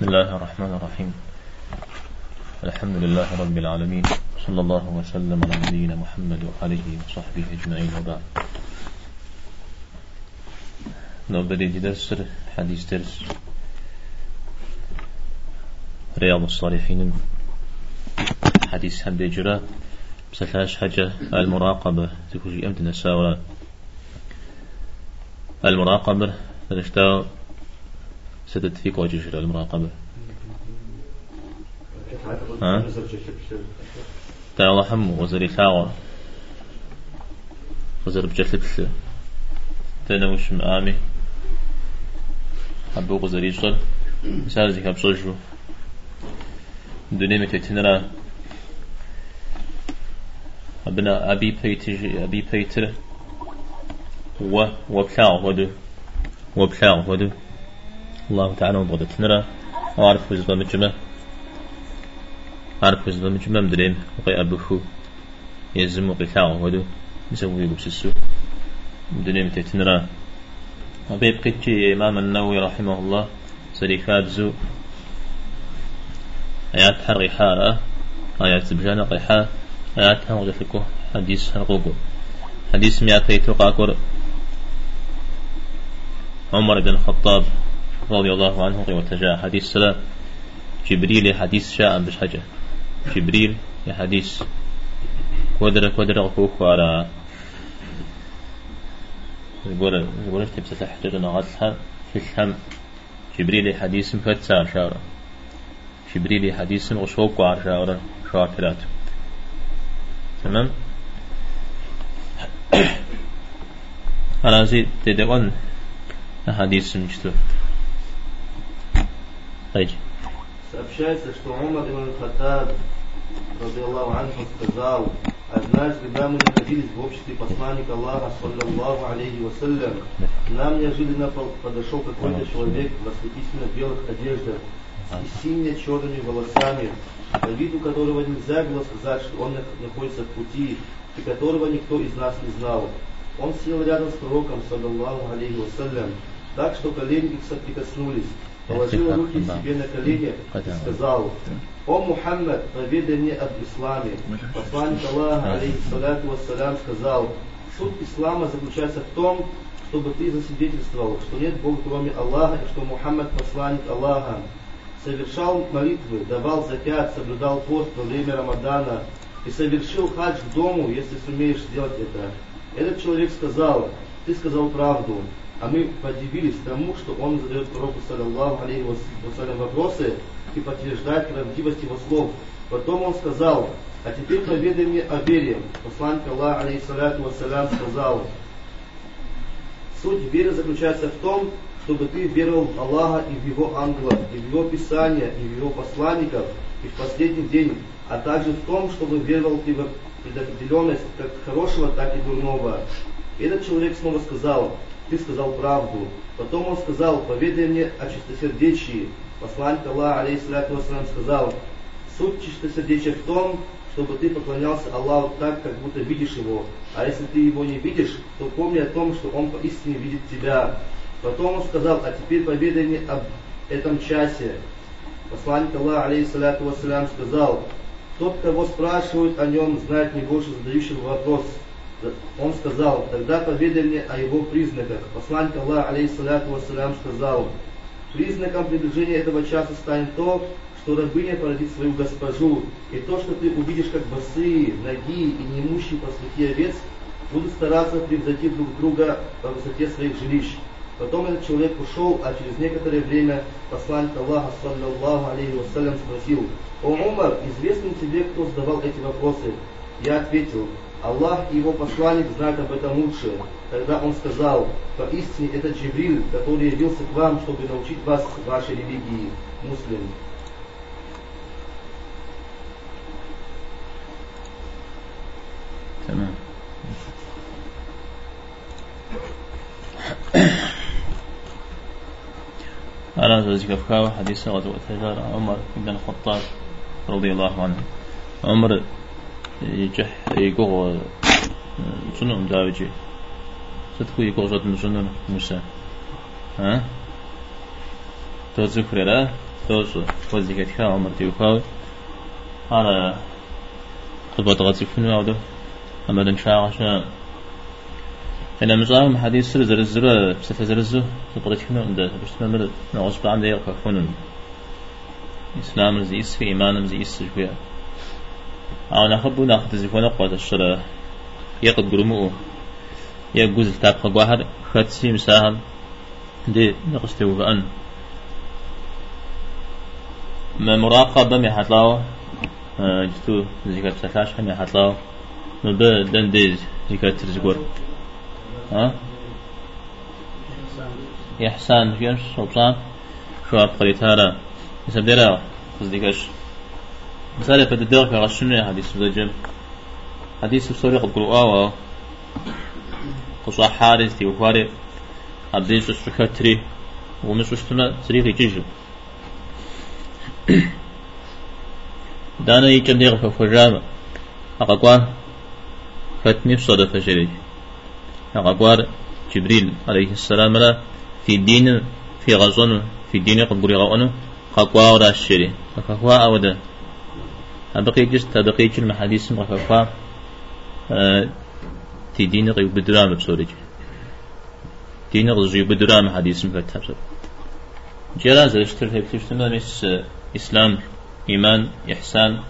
بسم الله الرحمن الرحيم. الحمد لله رب العالمين. صلى الله وسلم على نبينا محمد وآله وصحبه أجمعين وبعد. نبدأ درس حديث درس. رياض الصالحين. حديث حمد جرا بسلاش حاجة. المراقبة. تكوشي أمتنا ساورا المراقبة. رشتا ستت فيك وجه المراقبة. ها؟ تعالى حم وزري ثاوة وزر بجلب بجلب تنوش مآمي. حبو وزري صل مثال زي كابصوجو دنيا متتنرا أبنا أبي بيتر أبي بيتر. و وبلاغ ودو وبلاغ ودو الله تعالى وضغط نرى وعرف وزبا مجمع عارف وزبا مجمع مدريم وقي أبوه يزم وقي ثاو ودو نسوي بسسو مدريم تتنرى وبيب قتشي إمام النووي رحمه الله سريكات زو آيات حرغي حارة آيات سبجانا قيحة آيات هنغجفكو حديث هنغوغو حديث مياتي تقاكر عمر بن الخطاب رضي الله عنه وتجاه حديث سلا جبريل حديث شاء بش حاجة جبريل حديث. كودر كودر غفوك على. يقول يقول إيش تبسط حجر نغطها في الهم جبريل حديث فتسار شارة جبريل حديث وشوك وعر شارة شاكرات. تمام؟ على زي تدقون حديث مجتو Дайте. Сообщается, что Умар ибн Хаттаб, радиаллаху анху, сказал, однажды, когда мы находились в обществе посланника Аллаха, саллаллаху алейхи вассалям, нам неожиданно подошел какой-то человек в ослепительно белых одеждах, с сине-черными волосами, по виду которого нельзя было сказать, что он находится в пути, и которого никто из нас не знал. Он сел рядом с пророком, саллаллаху алейхи вассалям, так что колени их соприкоснулись положил руки себе на колени и сказал, «О Мухаммад, поведай мне об исламе». Посланник Аллаха, алейхиссалату вассалям, сказал, «Суть ислама заключается в том, чтобы ты засвидетельствовал, что нет Бога кроме Аллаха и что Мухаммад посланник Аллаха, совершал молитвы, давал закят, соблюдал пост во время Рамадана и совершил хадж к дому, если сумеешь сделать это. Этот человек сказал, ты сказал правду, а мы подивились тому, что он задает пророку, саллаллаху алейхи вассалям, вопросы и подтверждает правдивость его слов. Потом он сказал, а теперь поведай мне о вере. Посланник Аллаха, алейхиссалату вассалям, сказал, суть веры заключается в том, чтобы ты верил в Аллаха и в Его ангелов, и в Его Писания, и в Его посланников, и в последний день, а также в том, чтобы верил ты в предопределенность как хорошего, так и дурного. Этот человек снова сказал, ты сказал правду. Потом он сказал, поведай мне о чистосердечии. Посланник Аллаха, алейхиссалату вассалам, сказал, суть чистосердечия в том, чтобы ты поклонялся Аллаху так, как будто видишь Его. А если ты Его не видишь, то помни о том, что Он поистине видит тебя. Потом он сказал, а теперь поведай мне об этом часе. Посланник Аллаха, алейхиссалату вассалям, сказал, тот, кого спрашивают о нем, знает не больше задающего вопрос. Он сказал, тогда поведай мне о его признаках. Посланник Аллаха, алейхиссалату вассалям, сказал, признаком приближения этого часа станет то, что рабыня породит свою госпожу, и то, что ты увидишь, как босые, ноги и неимущие пастухи овец будут стараться превзойти друг друга по высоте своих жилищ. Потом этот человек ушел, а через некоторое время посланник Аллаха, саллаллаху алейхи вассалям, спросил, «О Умар, известно тебе, кто задавал эти вопросы?» Я ответил, Аллах и его посланник знают об этом лучше. Тогда он сказал, поистине это Джибрил, который явился к вам, чтобы научить вас вашей религии, муслим. تمام أنا زوجك أفكار حديث غزوة هجر عمر بن الخطاب رضي الله عنه عمر يجح يقول شنو مداوجي ستكو يقول جد شنو موسى ها توزيك لا دوسو وزيك تكا عمر تيوكاوي على خطبة غطي فنو أو دو أما دن شاعشا أنا مزاهم حديث سر زر الزر بسفة زر الزو تبغي تكنو عند بس تمر نعوز بعند يلقى فنون إسلام زيس في إيمان شوية أو نخبو ناخد زيفونا قوات الشرع يقد قرمو يجوز التاب خواهر خاتسي مساهم دي نقصتو فأن ما مراقبة مي حتلاو جتو زيكا بسلاش هم حتلاو مبا دن ديز زيكا ترزقور ها إحسان فيش سلطان شو أبقريت هذا يسمى ديرا قصديكش مثال فددر في غشنة حديث بزجم حديث بسوري قد قلوا آوا قصوا حارس تي وفاري عبديش الشكاتري ومش وشتنا سريغي جيجو دانا يجم ديغ ففجامة أقوان فتني بصدى فجري أقوار جبريل عليه السلام لا في دين في غزون في دين قبري غوانو قاقوا ولا الشري قاقوا أودا أبقي جست أبقي كلمة حديث قاقوا في دين قيب بدرام بسورج دين غزي بدرام حديث فتح جراز اشتر هيك تشتمل مس إسلام إيمان إحسان.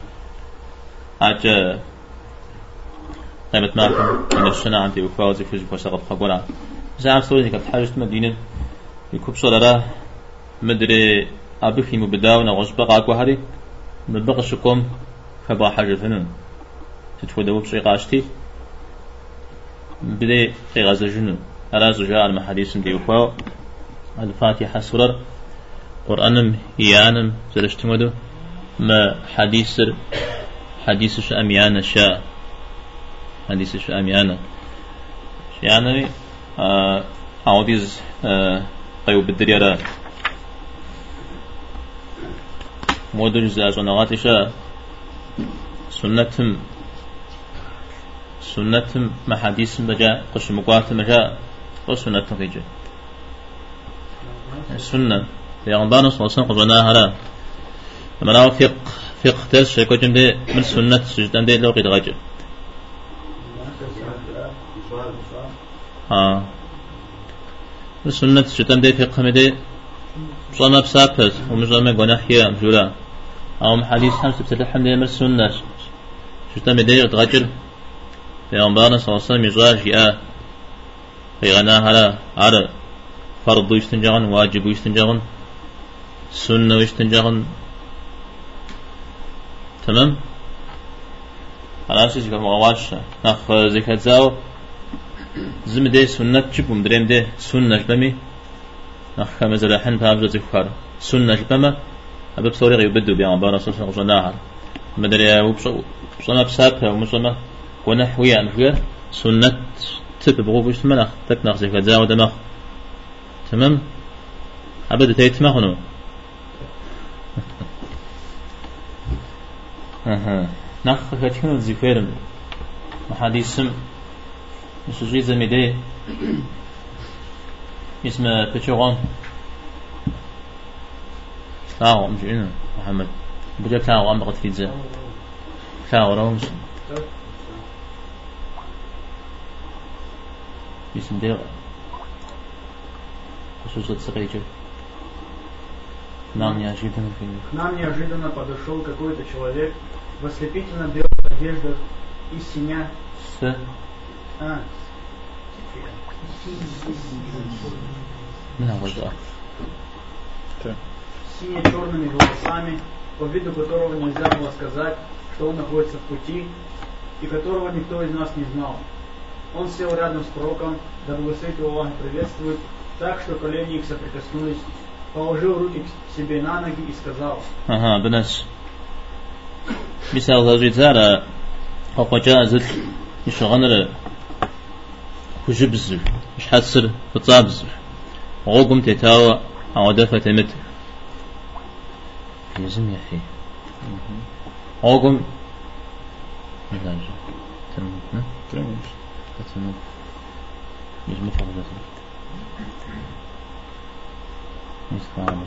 حاجة قيمة معكم من السنة عن تي وفاوزي في جبوة سقط خبولا زعم سوري كانت حاجة مدينة يكوب صلاة مدري أبخي مبداونا غصبق أكو هاري مبقى شكم خبا حاجة فنون تتفودوا بشي قاشتي بدي غازة جنون ألا زجاء المحاديث دي وفاو الفاتحة سورة قرآنم يانم زرشتمدو ما حديث حديث شو أميانا شاء حديث شو أميانا يعني آه عوديز آه قيو بالدريارة مودر زازونغات شاء سنتم سنتم ما حديث مجا قش مقوات مجا وسنتم كيجي السنة پیغمبر صلی الله علیه و سلم قبلنا هلا. لما فقه فقه تس شيء كوجم من سنة سجدان دي لو قيد غجر ها من سنة سجدان دي فقه مدي صنع بسابت ومجرم قناح هي مجولا أو حديث بسل الحمد لله من سنة سجدان مدي غجر پیغمبر صلی الله علیه و سلم يزواج في غنا هلا على فرض يستنجغن واجب يستنجغن سنة ويستنجغن؟ تمام؟ خلاص يجي كم غواش نخ زكاة زاو. زم دي سنة تشبهم دريم دي سنة جبمي نخ كما زلا حن باب زي فكار سنة جبما أبى بصوري غير بدو بيان بارا صلى الله عليه مدري وبصو بصنا بسابها ومصنا ونحويا نفيا سنة تب بغو بيش منخ تكنخ زكاة زاو دمخ تمام؟ أبدا تيتمخنو أها. نخ كتكنو زيفيرم محاديثم. مسوجي زميدي. اسمه بيتشوغون Kao, Muhammed. Burada kao ambaqat fidze. Kao rawms. Bizim de Хусус отсрейчер. Нам неожиданно Нам неожиданно подошел какой-то человек в ослепительно белых одеждах и синя с... А, Да, вот. Так сине-черными волосами, по виду которого нельзя было сказать, что он находится в пути, и которого никто из нас не знал. Он сел рядом с пророком, да благословит его Аллах приветствует, так что колени их соприкоснулись, положил руки себе на ноги и сказал. Ага, бенаш. Бисал лажитара, хокоча азыр, ишаганара, хужибзыр, шхасыр, пацабзыр, огум тетава, аудефа темет. دفة لازم يا أخي غوكم لا تمام تمام يجمع فضلته مثل هذا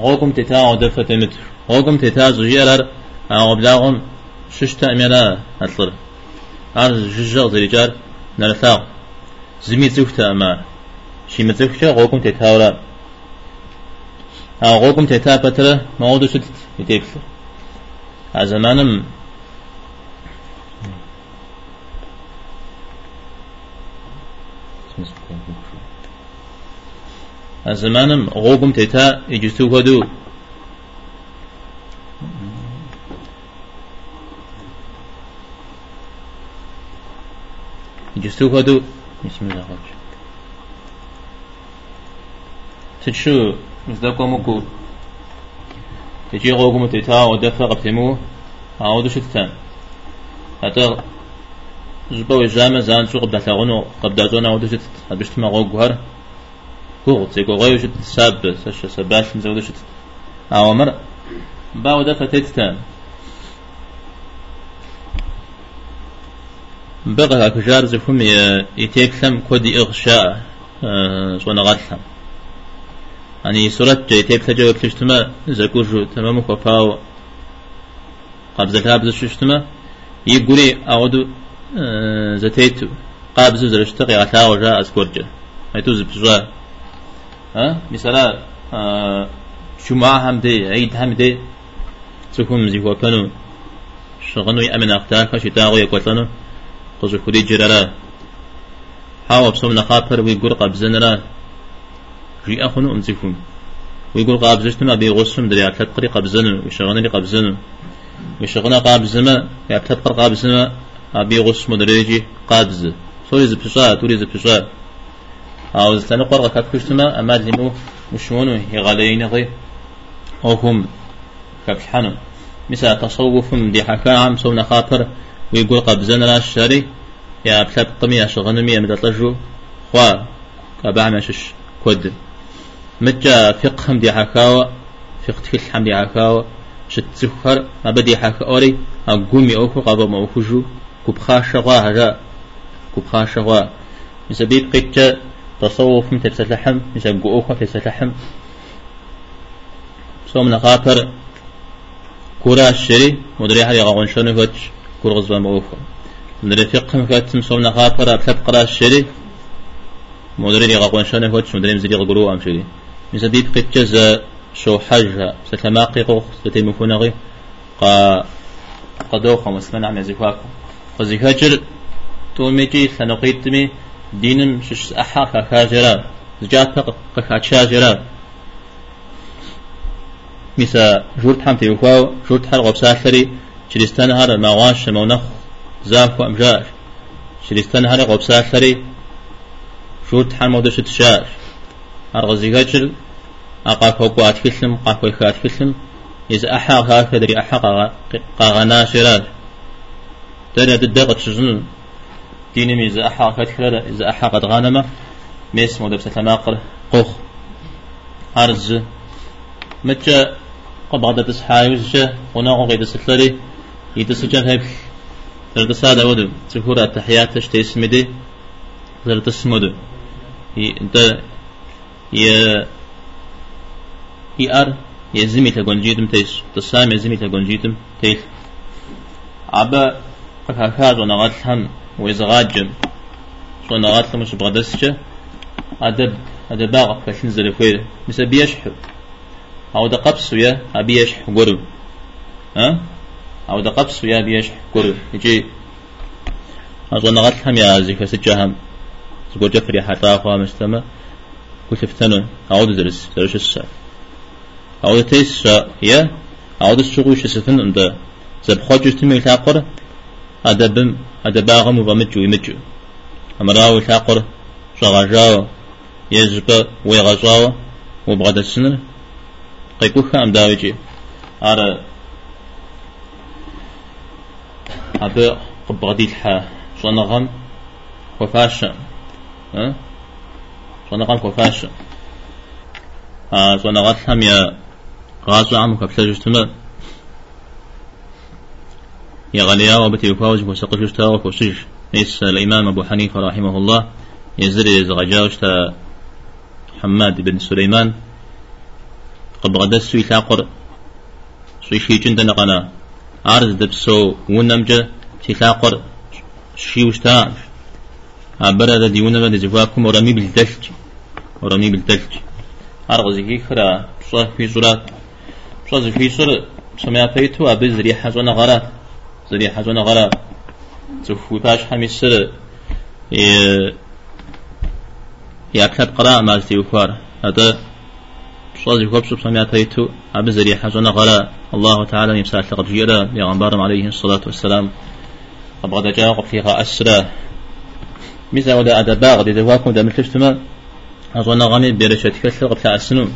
غوكم تتا ودفة متر. غوكم تتا زجيرر أو بلاغم ششتا أطلر أرز جزء زريجار نرثاغ زمي زوجتا أما شيمتزكشا غوكم تتاورا غوكم تتا بترا موضوع شدت يتيكس زمانم زمانم غوكم تتا يجستو هدو يجستو هدو بسم الله. الرحمن تشو مزدكو مكو تجي غوكم تتا ودفع قبتمو عودو شتتان حتى زبا جامع زان شو قبل دازون عودو شتت هبشت ما غوغوهر كوغ تيكو غيو شت ساب سش سباش نزود شت أوامر باو دفع تتتان بقى كجار زفهم يتيكلم كودي إغشاء صونا غاتلم يعني سورة جيتيك تجاوب تشتما زكوجو تمام كفاو قبض كابز ششتما يقولي أعود زتيت قابز زرشتقي غتا وجاء أسكورجا هيتوز بجوا ها؟ مثلا جمعة هم دي عيد هم دي. تكون مزي وكانوا شغنوا يأمن أختاك شتاغو يكوتانو قزو كوري جرالا حاوب صومنا خاطر ويقول قبزنرا جي أخنو أمزيكم ويقول قابزشتنا أبي غسم دري عتلت قري قابزن ويشغلني قابزن. ويشغلنا قابزما يعتلت قر قابزما أبي غسم دريجي قابز. سوري زبشا توري زبشا أو زتنا قرقة كابكشتما أما ديمو مشمونو يغاليين غي. أو هم كابشحانو مثلا تصوف دي حكا عم سونا خاطر. ويقول قابزن لا الشاري يا بثلاث قمية شغنمية مدتلجو خوا كابع مشش كود متى فقهم دي حكاوة فقه تكل دي حكاوة شت سخر ما بدي حكا أوري أقومي أوكو قابا ما أوكوجو كبخا شغا هجا كبخا شغا مسبيب قيتة تصوف متفسلحم مسبقو أوكو فسلحم صوم نقاطر كورا الشري مدري حالي غاون شنو فاتش كور غزوان موفا مدري فقهم فاتم صوم نقاطر أبتب قرا الشري مدري غاون شنو فاتش مدري مزري غلو أمشري مسبيب قيتة شو حاجة ستماقي قوخ ستيمكونغي قا قدوخ مسمن عم يزيكواكم وزيكاجر توميكي سنقيتمي دينم شش أحا كاجرا زجاتا كاجرا مثا جورت حم تيوكواو جورت حل غبساثري شريستان هذا مواش مونخ زاف وأمجاش شريستان هذا غبساثري جورت حل مودش تشاش أرغزيكاجر أقاكو قاتكسلم قاكو خاتكسلم إذا أحا هكذا أحا قاغنا شراج تاني الدقة شجن ديني إذا أحا كتكرر إذا أحا قد غانما ميس مودب ستماقر قوخ. أرز. متى قبضة تسحاي وجه وناغو غيد ستلري يدسجن هيك تردسا ودو تكورا التحيات تشتي اسمدي تردسمدو انت يا آر يزمي تقنجيتم تيس تسام يزمي تقنجيتم تيس عبا قكاكاد ونغتهم ويزغاجم شو نغتهم مش بغدسجة أدب أدب باغ فشن زلفوير مثل بيشحب أو دا قبس ويا أبي يشح قرب ها؟ أو دا قبس ويا بيشح قرب يجي. أظن نغتهم يا زي فسجهم تقول جفري حتى أخوة افتنون أعود درس درس الساعة. أو تيس يا؟ أو الشغل شسفن عند زب خاج تمي تاقر أدبم أدباغم وبمجو يمجو. أمراو تاقر شغاجاو. يزب ويغزاو. وبغد السنر. قيكوخا أم داوجي أرى أبا قبغدي الحا صنغم وفاشا. ها صنغم وفاشا آه صنغتهم يا غاسو عم كفتجتما يغليا وبتي يفاوز وسقجتا وكوسج نيس الإمام أبو حنيفة رحمه الله. يزري زغجاوشتا حماد بن سليمان. قبغدس سوي لاقر سوي شيجن دنقنا أرز دبسو ونمجة تلاقر شي وشتا. عبر دي ونما دي زفاكم ورمي بالدلج ورمي بالدلج أرغز كي خرا صح في صورات صح في صورة سمع فيتو أبي زريحة زونا غرات زريحة زونا غرات تفوي باش حمي السر يأكل قراء ما زيوفار هذا صادق وبسب سمعت هيتو عبد زري حزنا غلا الله تعالى يمسح لقد جيرا يغنبارم عليه الصلاة والسلام أبغى جاء فيها أسرى مثل ودا أدباغ دي دواكم دا ملتشتما أظن غني برشة كسر قبل أسنون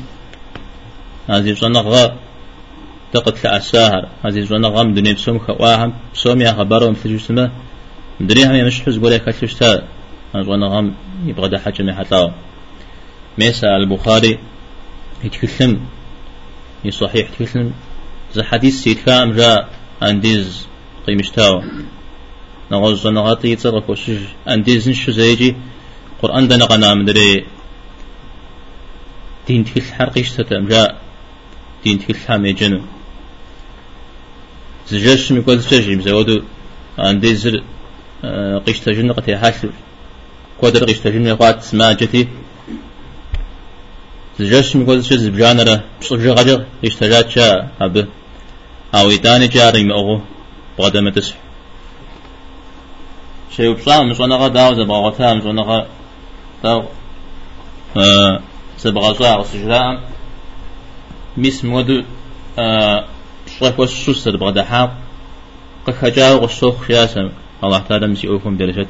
هذه ظن غا تقت لأساهر هذه ظن غام دنيا بسوم خواهم بسوم يا خبرهم ملتشتما دري هم مش حز قولي كتشتا. أظن غام يبغى دا حاجة محتاو ميسا البخاري يتكلم. يصحيح يتكلم. زي حديث سيد كام جاء أنديز قيمشتاو. نغوز نغاطي يتصرف وشج أنديز نشو زيجي. قرآن دنا قنا مدري دين تكل حرق يشتتم جاء دين تكل حامي جنو زجاج ميقول زجاج مزودو أنديز قيشتا جن قتي حاسل كودر قيشتا جن يقات ما جتي زجاج ميقول زجاج بجانرة بصف جغجر يشتجات شا أبه أو يتاني جاري مأغو بغدا تسح شيء بصام مش أنا غدا زبغة غتام مش أنا غدا صاع سجلاء مس مودو شرك والسوسر بغدا حاق قخجاو والسوخ شاسم الله تعالى مسيئوكم درجة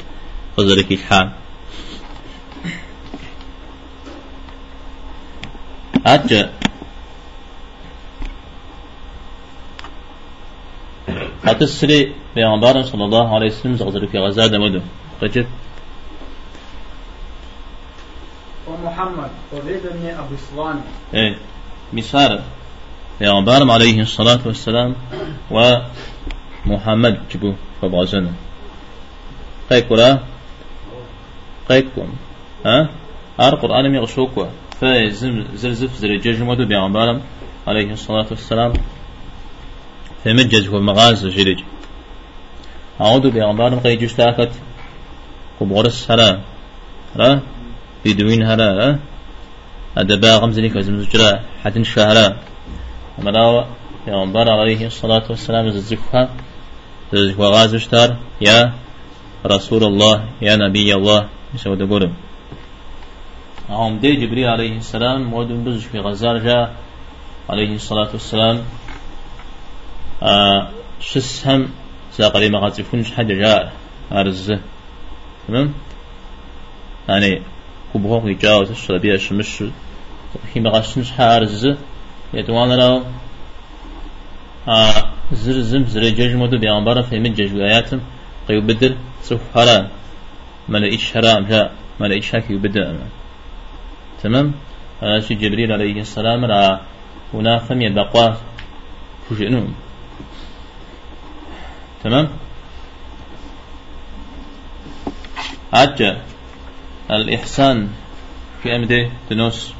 فضلك الحال أجا هتسري بيغمبار صلى الله عليه وسلم زغزر في غزة دمدو قجت ومحمد وبيدني أبو سلام إيه مسار بيغمبار عليه الصلاة والسلام ومحمد جبو فبغزنا قيكولا قيكم ها أر قرآن ميغشوكوا فزم زرزف زرجاج مدو بيغمبار عليه الصلاة والسلام فمجز هو مغاز جريج أعوذ بيغمبار قي جشتاكت قبغرس هلا را بدوين هلا را أدبا غمزني كزم زجرا حتن شهرا أمراو بيغمبار عليه الصلاة والسلام ززكها ززكوا غاز اشتار يا رسول الله يا نبي الله يسود قرم أهم دي جبريل عليه السلام مودن بزج في غزار جاء عليه الصلاة والسلام. آه شس هم ساقري يكونش حاجة جاء أرز. تمام؟ يعني كبهوك يجاوز الشربية شمش هي ما قد حارز يتوان له آه زر زم زر جج مدو بيعنبارا في من جج وآياتم قيو بدر سوف حرام. لقيتش حرام جاء لقيتش حكي بدر تمام؟ هذا شيء جبريل عليه السلام رأى هنا خمية بقوا فجئنهم تمام؟ عجة الإحسان. في أمده تنوس.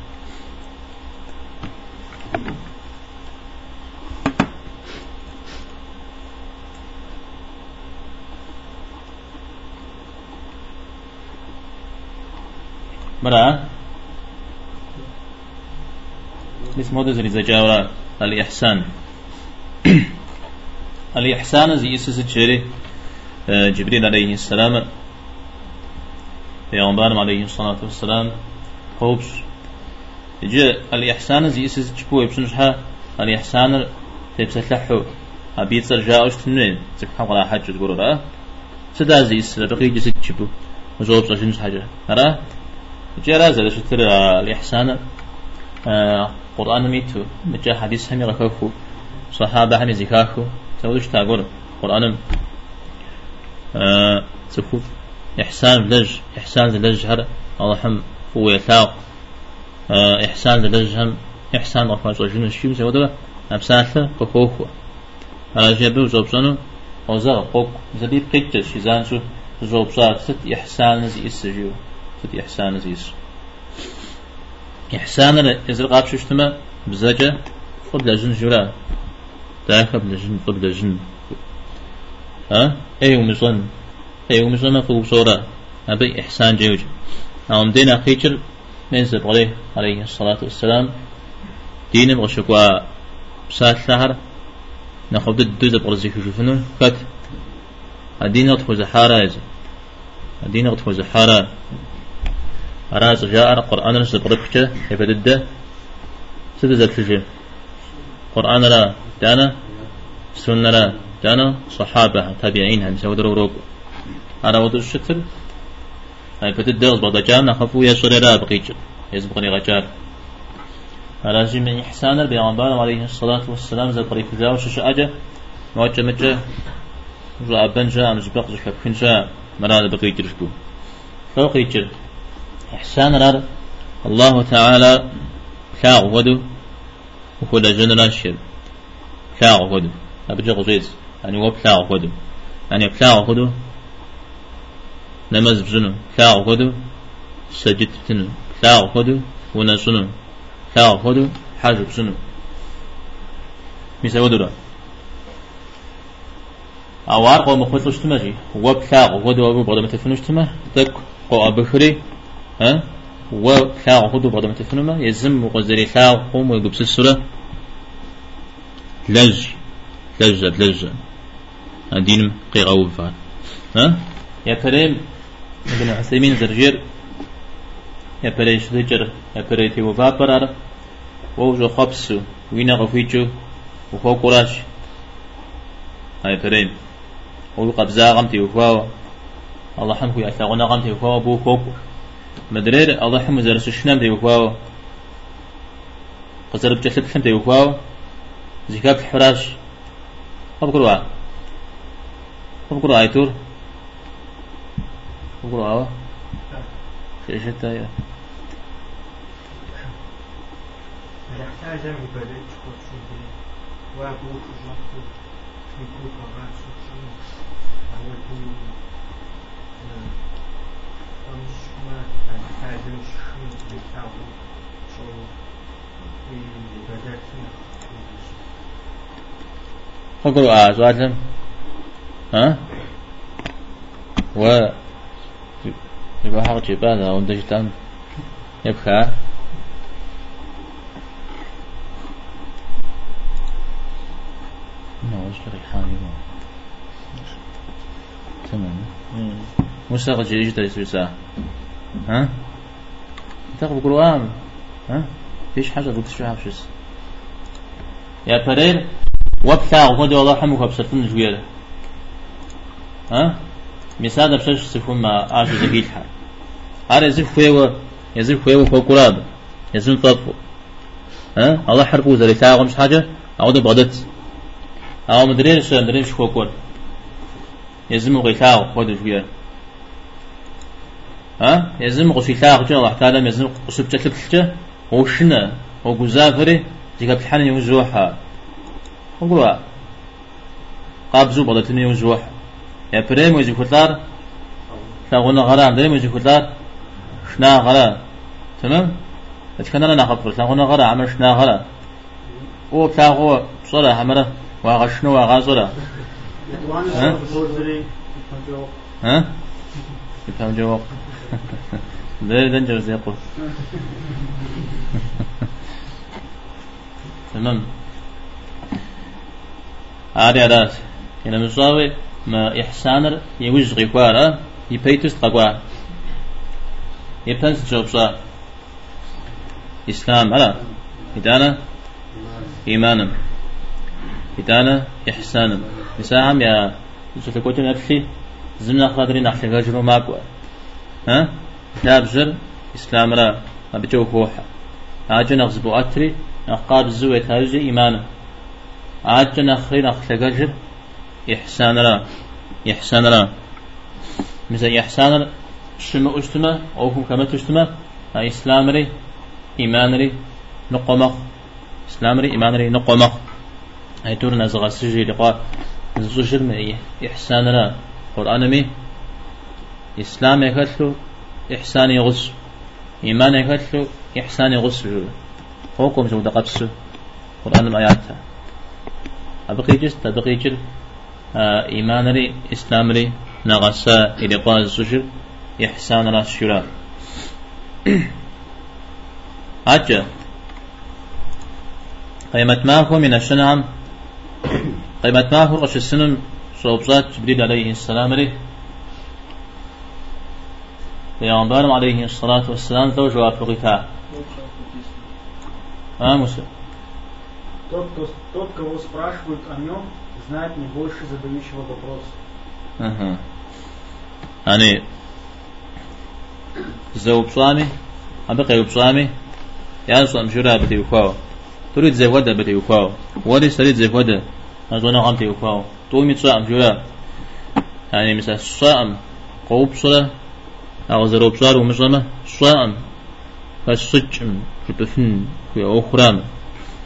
مرة. اسمه ده زي زجاورة الإحسان. الإحسان زي يسس جري آه، جبريل عليه السلام. عليه الصلاة والسلام خوبش جاء الإحسان زي يسس جبو يبسنشها الإحسان تبسلحو أبيت سرجاوش تنوين تفحق على حاجة تقول رأى سدا زي يسس بقي جسد جبو وزوب سرجنش حاجة رأى جاء رازل شتر الإحسان قرآن ميتو مجا حديث همي غكوكو صحابة همي زكاكو سويش تاقول قرآن سكوت إحسان لج إحسان لج هر الله هم هو يتاق آه إحسان لج هم إحسان رفع جنو الشيم سوى أبساثة قوكو على جبه زوبسانو وزا قوك. زبيب قيت شيزان شو؟ زوبسات ست إحسان زي إسجيو ست إحسان زي إس. إحسان إذا قاب ششتما بزاجة قبل جن جرا ذاك قبل جن قبل جن ها أي ومزن أي ومزن ما فوق صورة أبي إحسان جوج نعم دينا خيتر من زبغلي عليه الصلاة والسلام دين بغشكوا سات شهر ناخذ الدوز برزي شوفنو كات الدين أطفو زحارة الدين أطفو زحارة أراز جاء القرآن رسل بركشة يبدد سدزل شجي قرآن لا دانا سنة لا دانا صحابة تابعين هم سودروا روك أنا وضع الشتل هاي بدد بغدا جانا خفو يسر لا بقيج يزبغني غجار على من إحسان البيغمبر عليه الصلاة والسلام. زي بريك جاو شش أجا. موجه مجه. جاء بنجا أمز بقز حبكنجا مراد بقيج رشكو فوقيج إحسان رار. الله تعالى كاغ ودو. وكل جنرال شير كاغ ودو. أبجا غزيز. يعني هو ودو. يعني كاغ ودو. نمز بزنو كاغ ودو سجد بتنو كاغ ودو ونسنو كاغ ودو حاج بزنو ميسا ودو أوار قوم خلص تمجي وبكاغ ودو أبو بعد ما تفنوش تما تك قو أبخري ها؟ وكاغ خدو بعد ما تفنما يزم وقزري كاغ قوم ويقبس السورة لج. لج لج دين قيغة وفار ها؟ يا فريم ابن عثيمين زرجير يا فريش زجر يا فريتي وفا برار. ووجو خبسو وينا غفيتشو وفو قراش. هاي فريم وقبزا غمتي وفاو. الله حمكو يا ثغنا غمتي وفاو بو كوكو مدرير الله حمو زرس شنام دي وكواو قصر بجسد حم دي وكواو زكاة الحراش أبقروا أبقروا آيتور يكون قرآن سوشي أولي فقروا آه ها و يبقى حق جبانا وندجتان يبقى ما وش ريحاني تمام. مشتاق جريج تريس ها؟ تاخذ قرآن. ها؟ فيش حاجة؟ قلت شو حبشس يا برير وبتاع وخد والله حمك بسفن جويرة ها؟ عاش زكيت حال هذا يزيد خويوة يزيد خويوة فوق قراد يزيد طرفه ها الله حربو زي تاع مش حاجة أعود بغدت أو مدري شو مدري شو فوق يزم غيثاء خد جويرة ها يزم غسيثاء جل الله تعالى يزم قصب تلك وشنا وجزافري جيك بحنا يوزوحها وقوا قابزو بدتني يوزوح يا بريم ويجي كتار ثاغونا غرام دريم ويجي كتار شنا غرا تمام اتكنا لنا خبر ثاغونا غرا عمل شنا غرا او بتاغو صلاة همرة واغشنو واغازولا ها ها يفهم جواب ده دنجر زي يقول تمام هذه أداة إلى مساوي ما إحسانر يوز غيكوارا يبيتس تقوا يبتنس جوبسا إسلام على إدانا إيمانا إدانا إحسانا مساهم يا يوسف كوتن أبشي زمنا خاطري نحشي غجرو ماكوا ها؟ نابزر إسلام را أبجو كوحا أجو نغزبو أتري نقاب الزوية تاوزي إيمانا أجو نخري نخشي غجر أو هم كما تجتما إسلام ري إيمان ري نقمخ إسلام ري إيمان ري نقمخ أي تور نزغى سجي لقاء. زوجر من إحسان را. قرآن مي. إسلام يكتلو إحسان يغس إيمان يكتلو إحسان يغس هوكم سو دقتس قرآن الآيات أبقيجس تبقيجر آه إيمان ري إسلام ري نغسا إلى قاز سجر إحسان راس شرا أجا قيمة ما هو من السنة قيمة ما هو رش السنة صوبزات جبريل عليه السلام ري Peygamberim aleyhissalatu vesselam da жауап логика. А, Муса? Тот, кто, тот, кого спрашивают о нем, знает не больше задающего вопрос. Ага. Они زوب صامي أبقى يوب صامي يا صام شرا بدي وكاو تريد زي ودا بدي وكاو ولي سريد زي ودا أزونا غمتي وكاو تومي صام شرا يعني مثلا صام قوب صلاة أو زروب صار ومشلمة صام فالسجم جبفن في أخرام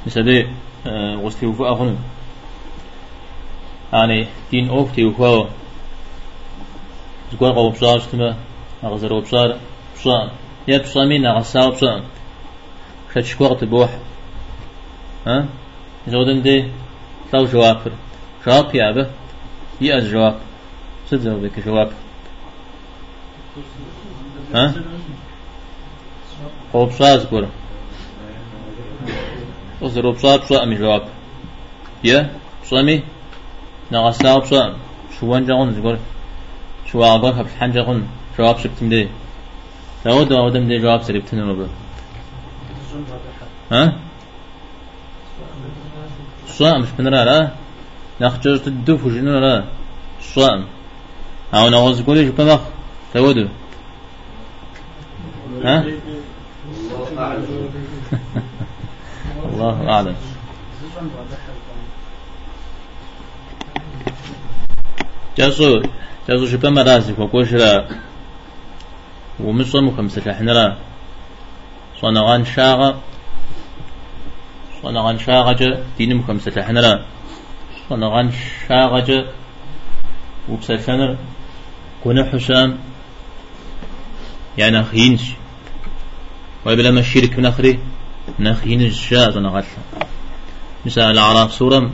مثلا وستي وفاء هنا يعني دين أوفتي وفاء زقوا قوم صار استمع أغزر بصار بصام يا بصامين أغساو بصام خدش وقت بوح. ها؟ زودن دي لو جواب جواب يا به؟ يأز جواب. صدق بك جواب؟ ها؟ قوم صار زقوا أغزر بصار بصام جواب. يا بصامي نغساو بصام شوان جاون زقوا شو أعبر في الحنجة قن جواب شبتم دي داود داود دي جواب سربتن ربا ها؟ صام مش بنرا لا نخجر تدوف وجنو لا صام أو نغز قولي شو بمخ داود ها؟ الله أعلم. جاسو جاسو شو بما راسي فوقوش ومصم خمسة حنرا صنغان شاغا صنغان شاغا جا دينم خمسة حنرا صنغان شاغا جا وبسلسنر كون حسام يعني خينش ويبلا ما الشرك نخري نخين شاء صنغات مثال الأعراف سورة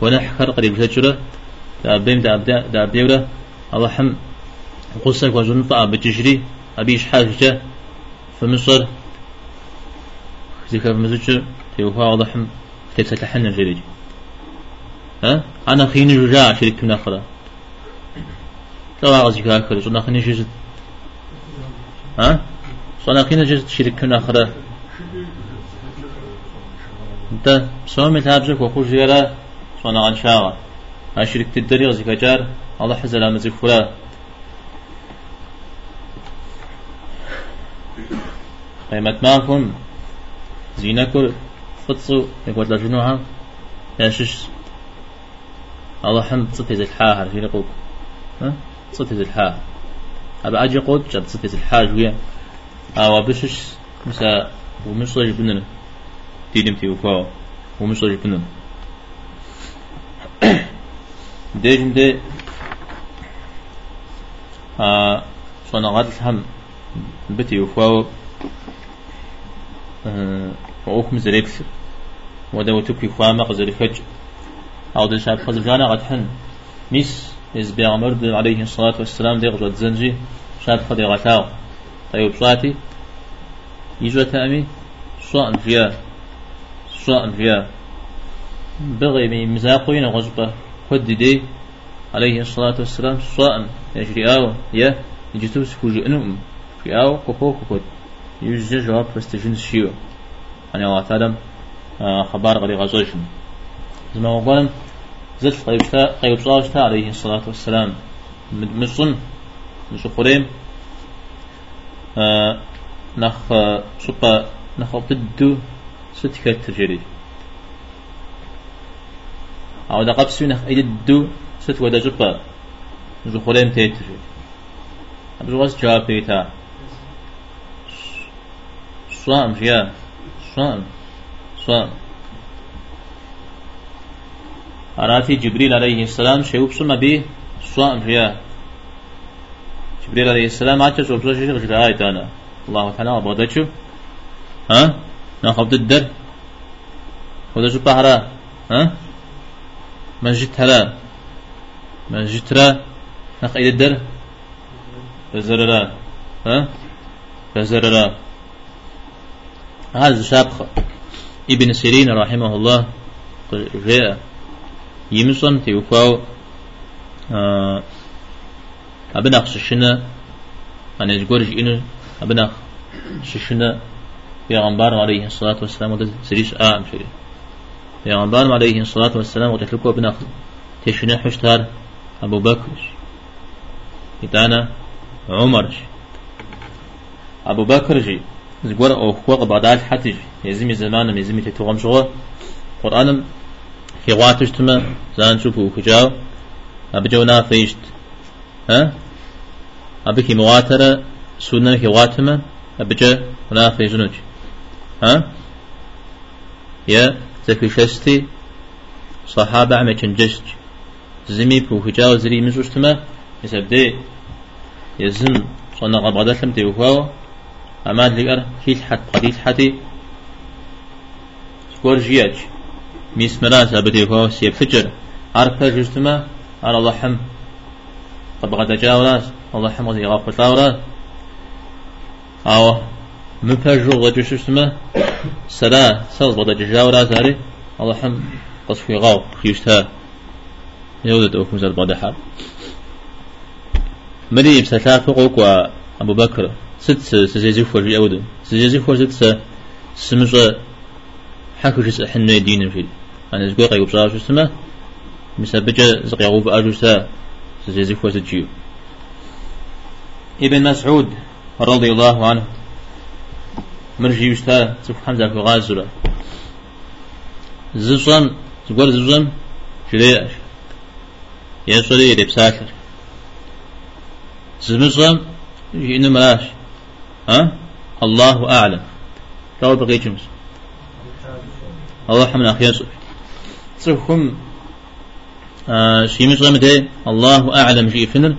كون حكر قريب شجرة دابيم داب داب ديورة الله حم قصة وزن فأ بتجري أبيش حاجة في مصر في مصر تيوفا واضح تبسة تحن الجريج ها؟ أنا خيني جوجا شريك من آخرة لا أغزيك آخر صنع خيني جزت ها؟ صنع خيني جزت شريك من آخرة انت سوامي تابجك وخوش زيارة صنع عن شاغة أشرك تدري غزيك جار الله حزل أمزيك فلا. قيمة معكم زينكم فتصو يقول لجنوها يا شش. الله حمد صتي زي الحاهر في لقوك ها؟ صتي زي الحاهر أبا أجي قود جاب صتي زي الحاج ويا أو بشش مسا ومش صيج بننا. ديدم في وفاو ومش صيج بننا. ديجن دي آه صنع غاد الهم بتي وفاو وأوكم زريبس ودا وتكي فاما قزر فج أو دل شاب خزر جانا قد حن ميس إز بيغمر عليه الصلاة والسلام دي غزوة زنجي شاب خدي غتاو طيب صاتي يجوى تأمي صائم فيها صائم فيها بغي من مزاقين غزبة خد دي عليه الصلاة والسلام صائم يجري آو يا يجتوس كوجي أنم في آو كوكو كوكو يجي جواب بستجن شيو يعني الله تعالى آه، خبار غري غزوشن. زما وقالم زلت قيبتا قيبتا عليه الصلاة والسلام. مصن مش خريم آه نخ سوبا نخ ضد ستكت تجري أو دقب سو نخ إيد ست ودا جبا مش خريم تيتجري أبجواز جواب بيتا. صام فيها صام صام أراتي جبريل عليه السلام شيء بسم به صام فيها جبريل عليه السلام عاتش وبسوش شيء غير آية أنا الله تعالى أبغى ها؟ ناخذ الدر وده شو بحرا. ها؟ مسجد هلا مسجد ترى نقيد الدر بزررا. ها؟ بزررا. هذا شابخ ابن سيرين رحمه الله. جاء يمصن تيوفاو آه أبناخ ششنا أنا يقول إنه أبناخ ششنا پیغمبر عليه الصلاة والسلام. وده سريش آم شري پیغمبر عليه الصلاة والسلام وتتلقوا ابناخ تشنا حشتار أبو بكر إتانا عمر أبو بكر جي زغور أو خوق بعدال حتى يزمي زمان يزمي تتوغم شغل قرآن في واتش تما زان شوفو كجاو أبجونا فيشت ها أبكي مواترة سنة في واتما أبجا ونا فيزنوج ها يا زكي شستي صحابة عمي جشت. زمي بو كجاو زري مزوشتما يسبدي يزن صنع قبضة لم تيوهاو أما لقر كيل حد قديل حتي سكور جياج ميس مراس أبدي هو سيب فجر. عارف جستما على الله حم طب قد جاوراس الله حم غزي غاف تاوراس أو مبهجو غجو شستما سلا سلز بدا جاوراس هاري الله حم قصفي غاو خيشتها يودت أوكم زاد بعد حال. مريم سلافة قوكوا أبو بكر ست سجزي فور يود سجزي فور ست سمجة حكو جس حنا دين في أنا زقوا قيوب صار شو اسمه مسبجة زقيعوب أجوسا سجزي فور سجيو ابن مسعود رضي الله عنه. مرجي يشتا سوف حمزة في غازرة زوزم زقور زوزم شليش يسولي ربساتر زمزم ينو ملاش ها؟ الله أعلم. لو بقي جمس الله حمنا خيص صفكم آه شي مش غمته الله أعلم شي فنر.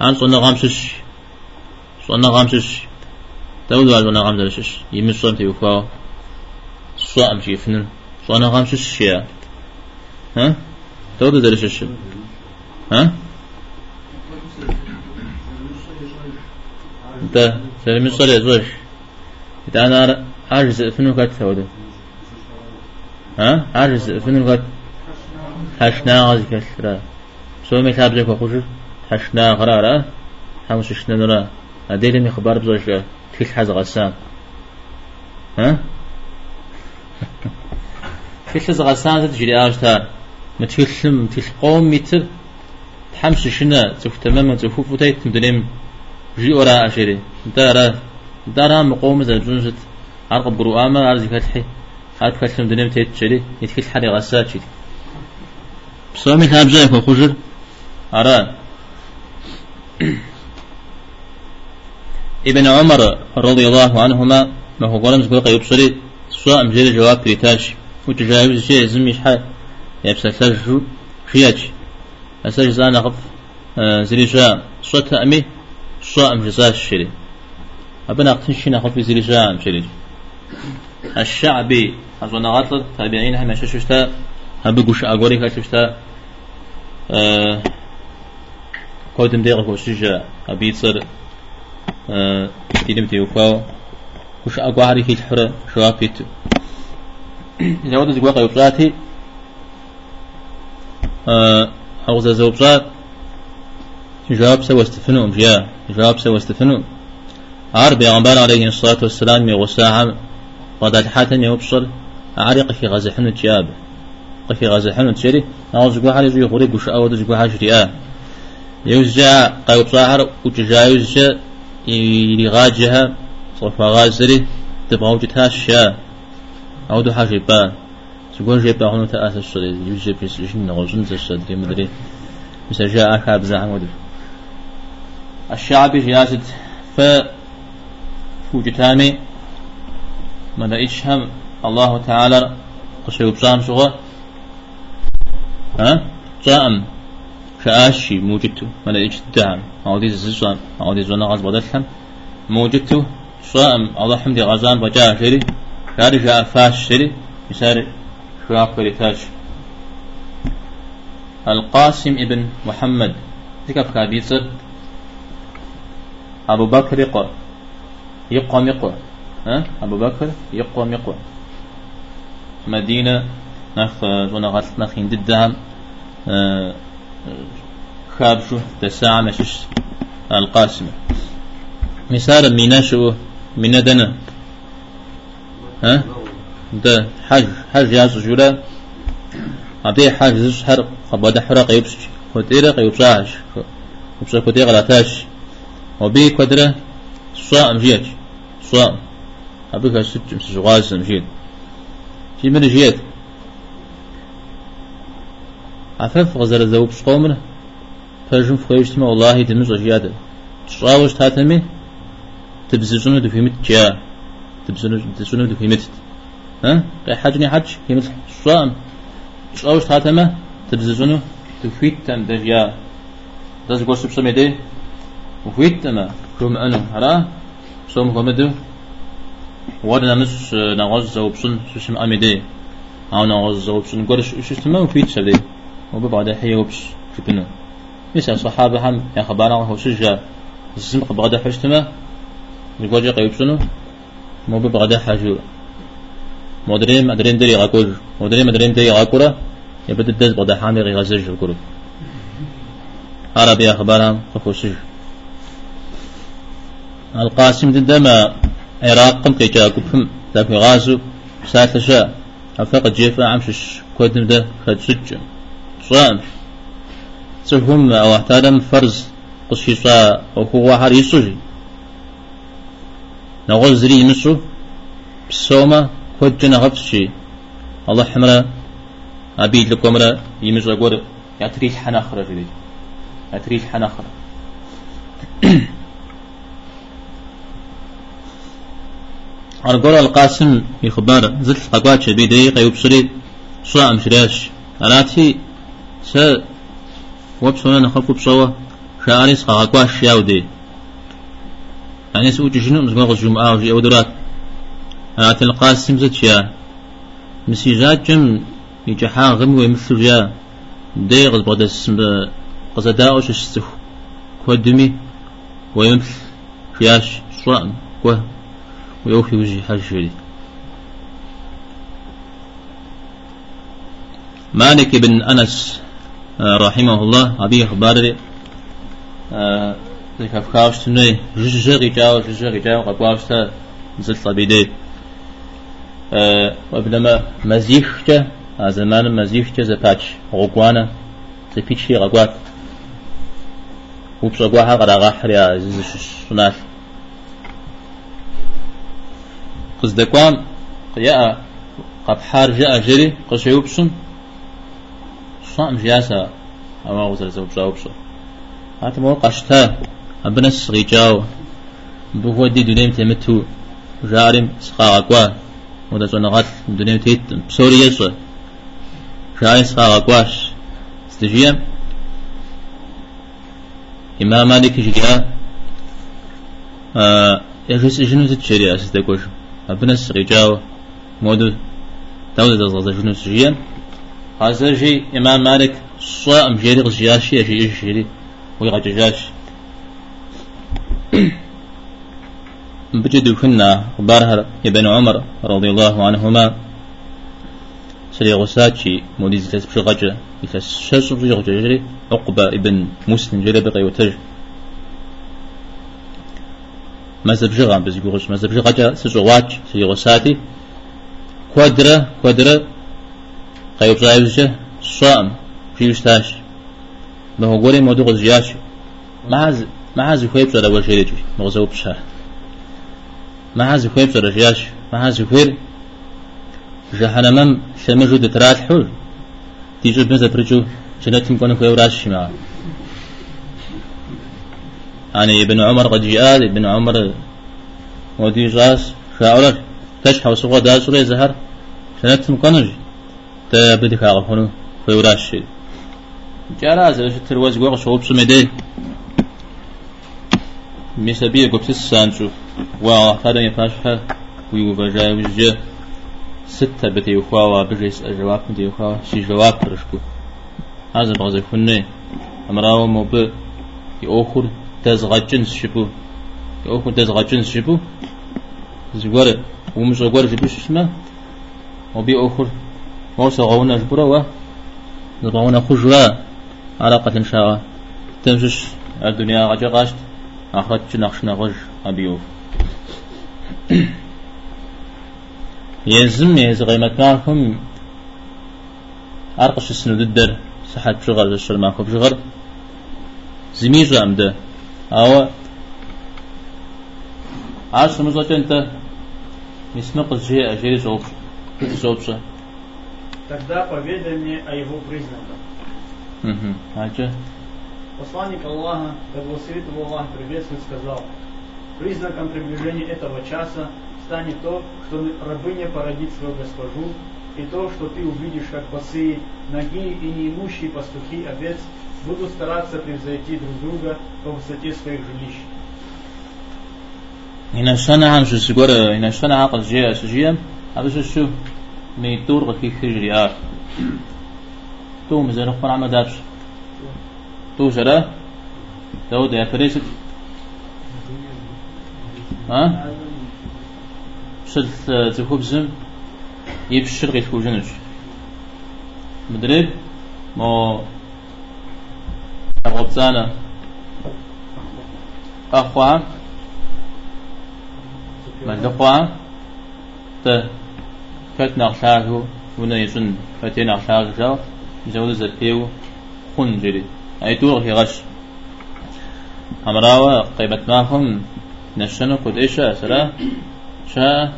عن صنع غامسش صنع غامسش تود على صنع غامسش يمس صنع تيوفا صام شي فنر صنع غامسش يا ها؟ تود درشش. ها؟ انت سلمي صلي زوج. إذا أنا عاجز فنو قد سوده ها؟ عاجز فنو قد حشنا غازي كسرا سو مي تابزك وخوش. حشنا غرارا حمش شنا نرا أدير مي خبر بزوج تيل حز غسان. ها؟ تيل حز غسان تجري آجتار متيلم تيل قوم متر حمش شنا تفتمم تفوفو تيت مدلم جي ورا أشري دارا دارا مقوم زوجت عرق برؤامة عرض فتحي. هات كلم دنيم تيتشري يتكل حري غسات شري بصومي هابزا يكو خجر. أرى. ابن عمر رضي الله عنهما ما هو قرن زقوق يبصري. سواء مجرد جواب كريتاش وتجاوز شيء زميش حال يبسل سجو فياج أسجز زان غف زريشا صوت أمي صائم جزاء الشري أبنا أقتنشينا خلف زريشا شري الشعبي. أظن غطل تابعين. هم ششتا هبقوش أقوري كاشتا أه كودم ديغ كوشجا أبيتصر تيدم تيوكاو وش أقواري في الحرة شوافيت إذا ودت قواقع يبصاتي أه أغزى زوبصات جواب سوى استفنوا جاء جواب سوى استفنوا عار بيغمبار عليه الصلاة والسلام يغساها قد حاتن يبصر عريق في غزحن تياب. في غزحن تشري أعوذ بها حالي زي خوري قش أود زي بها شريعة. يوزع قيوب صاحر وتجاوز يغاجها صفا غازري تبغى وجدها الشاء أو دو حاجة با تقول جيب هنا تأسس الصدي يوجد في سجن غزن الصدي مدري. مثل جاء أكاب زعم ودر. الشعبي جياسد ف فوجتامي. ماذا إيشهم الله تعالى. قصي بصام شغل. ها؟ صام إيش الدعم أو دي زصام أو دي زنا غاز بدلهم موجدته صام. الله حمدي غزان بجاه شري. شاري جاء فاش سري يسار شواق بريتاش القاسم ابن محمد. تكف كابيصر أبو بكر يقوى يقوى يقوى ها؟ أبو بكر يقوى يقوى مدينة. نخ زونا غلط نخ ينددها. أه خابشو تساعة مشش القاسم. مثال ميناشو من دنا. ها؟ ده حج حج يا سجولا أبي حج زشهر خبادة حرق يبش كتيرة يبشاش يبش كتيرة غلطاش وبي كدرة صاء مجيت صاء أبي كسر سجواز مجيت في من جيت عفاف غزر ذوب قومنا فجم فخيشتما والله تمز أجياد تشاوش تاتمي تبززونو دفيمت جاء تبززونو تبززونو دفيمت. ها؟ حاجني حاج يمت صام تشاوش تاتما تبززونو دفيت تم دجيا داز قوس بسميدي وفيت تما كم أنا هلا؟ سوم كمدو ورنا نس نغز زوبسن سوسم أميدي أو نغز زوبسن قرش شو وفيت سبدي وبعد حي وبس كبنا مثل صحابة هم يا خبانا هو سجى الزمق بغدا حشتما جاي يبسنو مو بغدا حاجو مدرين مدرين دري غاكول مدرين مدرين دري غاكورا يبدأ الدز بغدا حامي غي غزج الكورو عربي أخبارهم تخوشج القاسم دما عراق قم كي جاكوبهم ذاك غازو ساتشا أفاق جيفا عمشش. كودم ده خد سجن صام سهم أو احترم فرز قصيصا وهو حر يسوجي نغز زري نسو بسوما كوجنا غفشي الله حمرا أبيد لكمرا يمز أقول يعتريش حناخرة جديد يعتريش حناخرة أرجل القاسم يخبر زل أقوات شبيدي قيوب سريد صاع مشراش أراتي س وبسونا نخلق بصوة شارس خاقواش ياودي. يعني سوء جنو مزقوق الجمعة وجي أودرات أراتي القاسم زت يا مسيجات جم يجحا غم ويمثل يا ديغ البغد السم قصداء وش استخ كودمي ويمثل فياش صاع كوه ويوفي وجه حاجة شديد مالك بن أنس رحمه الله أبي أخبار ذيك أفكارش تنوي جزء جاو جزء جاو قبواشتا زل طبيدي وبلما مزيخجة زمان مزيخجة زباتش غقوانا زبيتشي غقوات وبس غقواها غراغا حريا زيزش سنات قصدكوام يا قبحار جاء جري قصيوبسن صام جاسا أما غزر زوب زوبسو هات مو قشتا أبنس غيجاو بهو دي دونيم تمتو جارم سقا أقوا ودا صنغات دونيم تيت بسوري يسو جارم سقا أقواش استجيام إمام مالك جاء آه يجلس جنو تتشري أساس دكوش أبنس غيجاو مودو دولة زغزة جنو تجيام هذا شيء إمام مالك صائم جيري غزياشي شيء جيري ويغجاش بجد كنا بارها ابن عمر رضي الله عنهما سري غساتشي موديز تسبش غجا يتسشس في غجا عقبة ابن مسلم جري بقي وتج مذهب جغام بس يقولش مذهب جغا سجواتش سري غساتي كوادرة كوادرة قيوب زايوجة صائم في يستاش ما هو قولي مودو غزياش ما عز ما عز خويب زرا وشيريجي مغزو بشاه ما عز خويب زرا جياش ما عز خوير جهنم شمجو دترات حول تيجو بنزا برجو جنتم كونو خويب راش معه يعني ابن عمر قد جاء ابن عمر ودي جاس شاعر تشحى وسوى داسوري زهر جنتم كونو بدي كاغ هونو فيوراش جاراز إيش تروز قوغ شوب سمدي مسبيه قبس السانشو وا هذا يفاشها ويو بجاي وجه ستة بتي وخوا بجيس الجواب بتي وخوا شي جواب رشكو هذا بغزي فني أمراو مو ب يأخر تزغجن شبو يأخر تزغجن شبو زغور ومش زغور جبو شسمه وبي أخر موسى غونا جبرا و زغونا خجوا علاقة إن شاء. تمشش الدنيا غجا غاشت أخرج نخشنا غج أبيوف يزم يزغي مكانكم أرقش السنو الدر صحة بشغل الشر ما كوب شغل زميج أمده أو عاش مزوج أنت يسمق الجهة أجيري زوبش زوبش Тогда поведай мне о его признаках. Угу. А что? Посланник Аллаха, да благословит его Аллах, приветствует, сказал, признаком приближения этого часа станет то, что рабыня породит свою госпожу, и то, что ты увидишь, как босые, ноги и неимущие пастухи овец будут стараться превзойти друг друга по высоте своих жилищ. إن السنة عن شو سجورة إن السنة عقل جيا سجيا هذا شو ميتور غكي خجري آر تو مزال خبر عما دابش تو جرا. تو ده فريست ها؟ شلت تخبزم يبشر غير خوجنش مدرب ما غبزانا أخوها من دخوها فتنا غشاغو ونيزن فتنا خلاه جو جو زبيو خنجري أي تور في غش. أمراوا قيبت ماهم نشن قد إيشا سلا؟ شا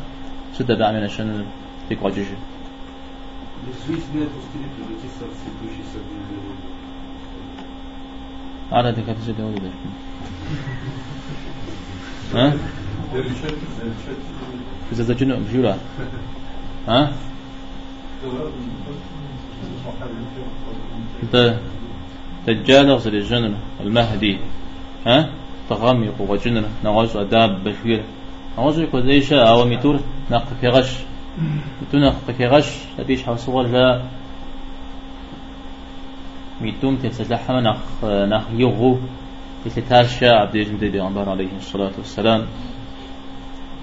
ستة بعمل نشنو تيك وجيش أنا تكتب سيدي ولد ها؟ إذا جنوب جورا. ها؟ ده دجال غزل الجنر المهدي ها؟ تغمق وجنر نغاز أداب بشوير نغاز يكون إيشا أو ميتور نق في غش. ميتور نق في غش. أديش حصول لا. ميتوم تتزحم نخ نخ يغو. تتاشى عبد الجمد بيغمبر عليه الصلاة والسلام.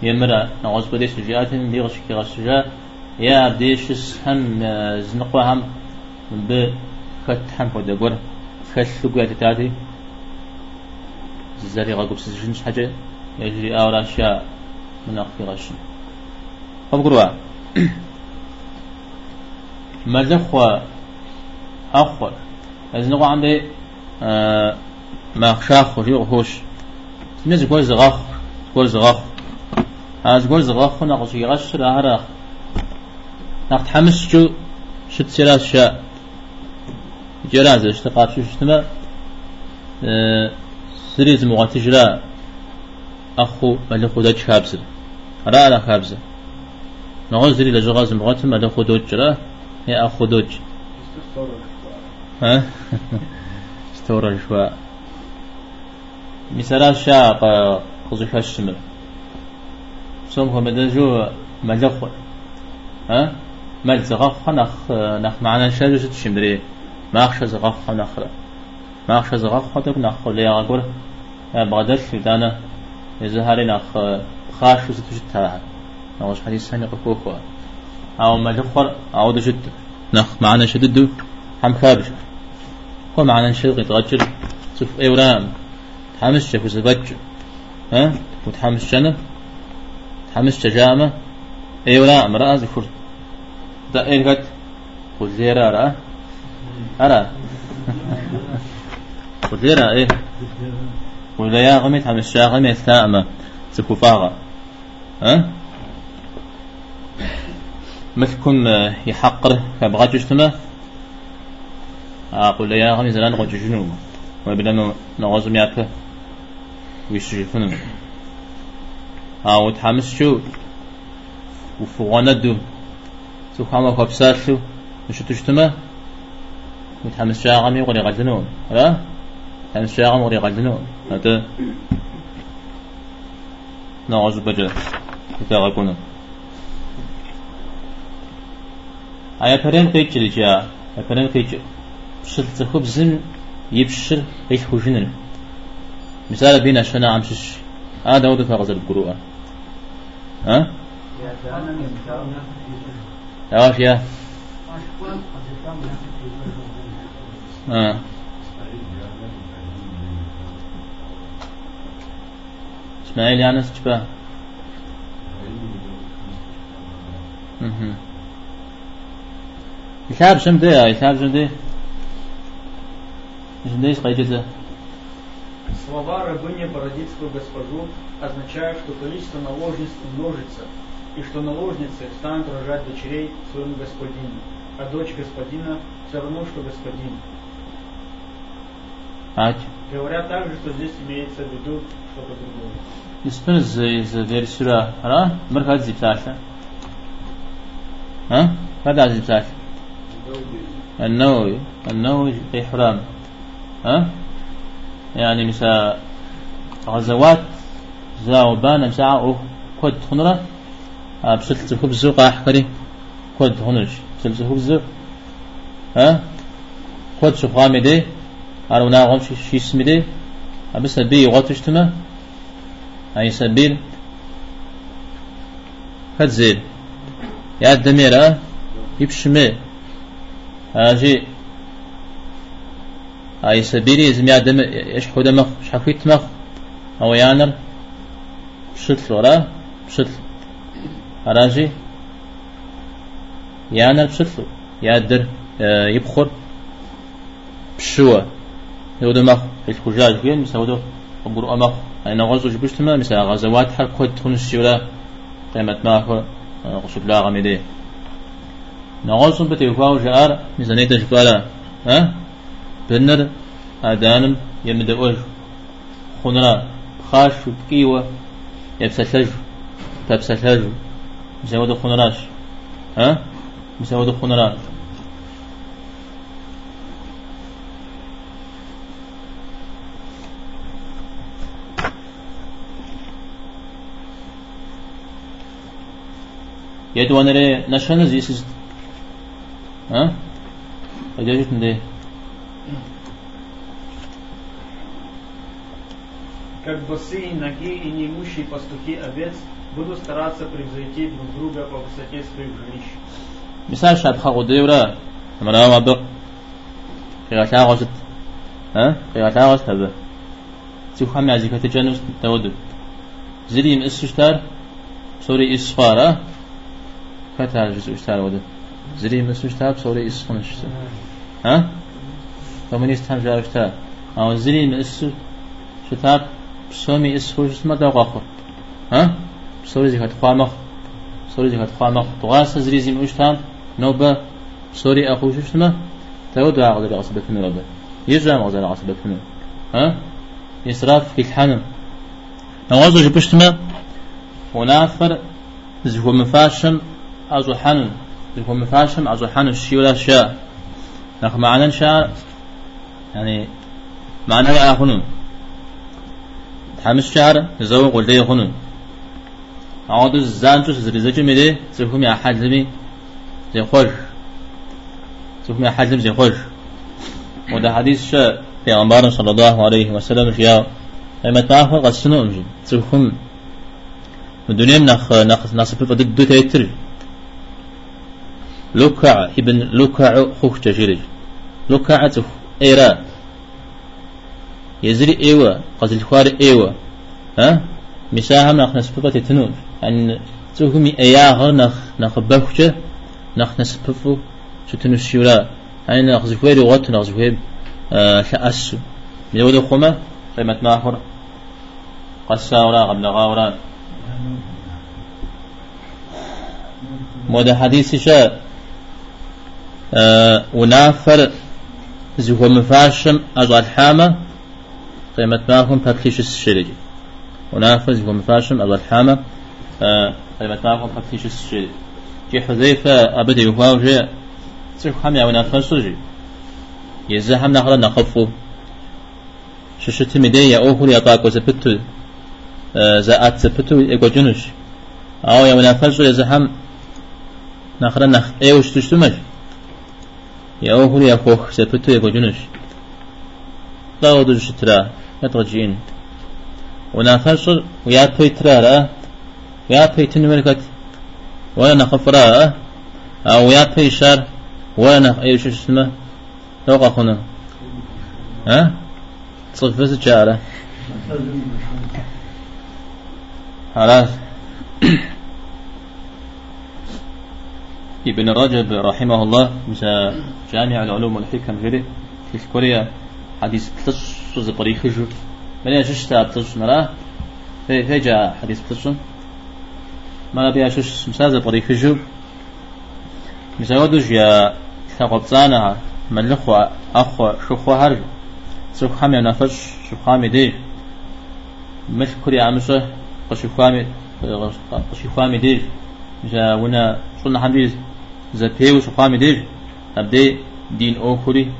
يمرأ نغاز بديش جاءت بيغش كي غش جاء. يا عبديش هم زنقوا هم ب خت هم بده قر خت لقوا تتاتي زاري غاقب سجنش حاجة يجري أورا شاء من أخي غش فبقروا ملخوا أخوة از نقو عندي آه ما خشاخ وجي وحوش نز قول زغاخ قول زغاخ آز قول زغاخ نقو شي غش نقت حمس شو شت سراس شاء جراز اشتقات شو شتما آه سريز مغاتجرا أخو ملخو دج خابزر را لا خابزر نغوز زري لجغاز مغاتم ملخو دوج را هي أخو دوج ها استورا شوى مثلا شاق خزوش الشمل سوم هو مدجو ملخ ها مل زغخ نخ نخ معنا شادو ست شمدري ما أخشى زغخ نخ ما أخشى زغخ خطب نخ لي أقول بغداد دانا. يزهري نخ خاش ست جتها نوش حديث سنة قفوفا أو ملخور أو دجت نخ معنا شددو هم خارج هو معنى نشيط يتغجر شوف ايورام تحمس شف وزبج ها وتحمس شنب تحمس شجامة ايورام رأى ذكر دا ايرغت خزيرا رأى أرى. خزيرا إيه؟ ولا يا غمي تحمس شاغمي الثامة سكوفاغا ها مثلكم يحقر. فبغات يجتمع أقول يا غني زلان قد جنوب وبلا نغزم يابه ويشجفون أو تحمس شو؟ وفوانا دو. سو خاما خبسات شو؟ مش تجتمع متحمس شاغمي وغري غدنون لا تحمس شاغم وغري غدنون هذا؟ نغز بجا يتاغكونا أيا فرين قيتش لجا أيا فرين قيتش بشل تخبزن يبشر قيت خوشنن مثال بينا شنا عمشش هذا ودو فغزر القروءة ها؟ يا يا ها اسماعيل يعني سجبا كتاب شمدي كتاب شمدي شمدي قيدته Слова рабыни породит свою госпожу означают, что количество наложниц умножится, и что наложницы станут рожать дочерей своему господину, а дочь господина все равно, что господин. Ать. Говорят также, что здесь имеется в виду что-то другое. يسمن زي زي فيرسورا ها مركز زي بتاعته ها هذا زي بتاعته النووي النووي في حرام ها يعني مسا غزوات زاو بان مساعة أو كود خنرة بسلت خبز قاح كري. كود خنرش بسلت خبز ها؟ كود شفغامي دي. أنا وناغم شي اسمي دي. بس بي غوتشتما أي سبيل كتزيل يا الدميرة يبشمي أجي أي سبيلي يزم يا دم يشحو دمخ شحفيت مخ. أو يانر. بشتل ورا بشتل أراجي يانر بشتل يادر يبخر بشوة. يودمخ الخجاج فين مسودو أبور أمخ أنا غزو جبشتما مثلا غزوات حر كود تكون الشيولا قيمة ما هو غشب لا غميدي نغزو بتيفاو جار ميزانية جفالا ها؟ بنر آدانم يمدأوج خنرا خاش وتكيوة يبسسج تبسسج مسود خنراش ها مسود خنراش يدوانري نشان زيسز ها أجاجت ندي Как босые, ноги и неимущие пастухи овец будут стараться превзойти друг друга по высоте своих жилищ. مثال شاب خاقو ديورا مرا ما بق قيغتا غوست ها قيغتا غوست هذا تيو خام يعزي كتجانوس تودد زريم اسشتار سوري اسفارا كتا جزء اشتار ودد زريم اسشتار سوري اسخنش ها فمن يستهم جارشتار او زريم اسشتار سومي اسخوش اسمه دوقاخر ها سوري زكاة خوامخ سوري زكاة خوامخ تغاس زريزي مشتام نوبة سوري أخوش اسمه تود عقد العصبة من ربه يجرى مغزى العصبة من ها؟ إسراف في الحنم نوازو جبشتما ونافر زهو مفاشم أزو حنم. زهو مفاشم أزو حنم. الشيولا شاء نخ معنى شاء يعني معنى لا أخنون حمش شهر زو قلت يخنون عاد زانتو زريزة مدي زهو يا حد زي خوش زهو يا حد زي خوش وده حديث شاء في أنبار صلى الله عليه وسلم فيها لما تعرف قد سنو أمجي زهو الدنيا نخ نخ نصف فضد دو تيتر لوكع ابن لوكع خوخ تجري لوكع تخ إيرا يزري إيوة قتل خوار إيوة ها مساهم نخ نسبة تنون أن تهمي إياه نخ نخ بخشة نخ نسبة شتنو الشولا أين نخ زفوير وغت نخ زفوير آه شأسو. ميود خما قيمة ماهر قصا ولا قبل غاوران مود حديث شاء آه ونافر زهو مفاشم أزوال حامة قيمة ماهم بكليش الشريجي ونافر زهو مفاشم أزوال حامة آه بكليش الشريجي جي حذيفة أبدا يهواو جي زهو حامي ونافر سوجي يزهم نخلا نخفو. ششت مدي يا أوهر يا طاقو زبتو آه زاءات زبتو إيقو جنوش. أو يا منافر سوجي زهم نخلا نخ إيوش تشتمش. يا أوهر يا خوخ سبتو يكو جنش لا ودج شترا يترجين ونافشر ويا توي ترى يا توي تنمركت ولا نخفرا أو يا توي شار ولا نخ أيش اسمه لو قخنا ها؟ صفت جارة. خلاص. ابن رجب رحمه الله مثل جامع العلوم والحكم غيره في كوريا حديث تلش زبري خجو من يشش تاب تلش مرا في في جاء حديث تلش مرا بيا شش مساز زبري خجو مثل ودوش يا ثقبتانا ملخوا أخوا شخوا هرج. سوف خامي نفش شوف خامي دي. مش كوريا عمشه قشي خامي قشي خامي دي. جا ونا شلنا حديث زبيو شقام دير أبدي دين أوخري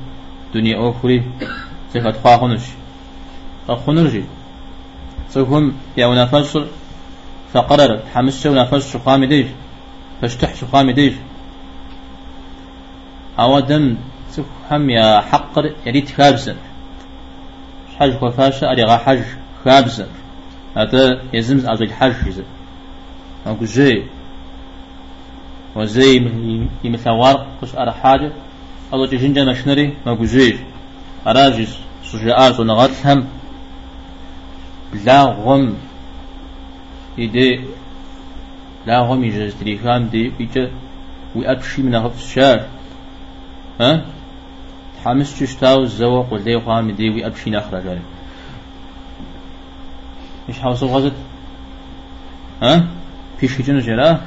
دنيا أوخري سيخت خواهنش خنرجي سيكون يا ونفسر فقرر حمس ونفس شقام دير فاشتح شقام دير أودم هم يا حقر يريد خابسا حج خفاشة أريغا حج خابسا هذا يزمز أزوج حج يزم أقول جي. وزي يمثوار قش أرى حاجة. الله تجنجا مشنري. ما قجيش أراجس سجاءات ونغات هم لا غم يدي لا غم يجز تريخام دي بيجا ويأبشي من أغف الشار ها تحمس تشتاو الزوق واللي قام دي ويأبشي نخرج عليه مش حوصل غزت ها؟ في شيء جنجرا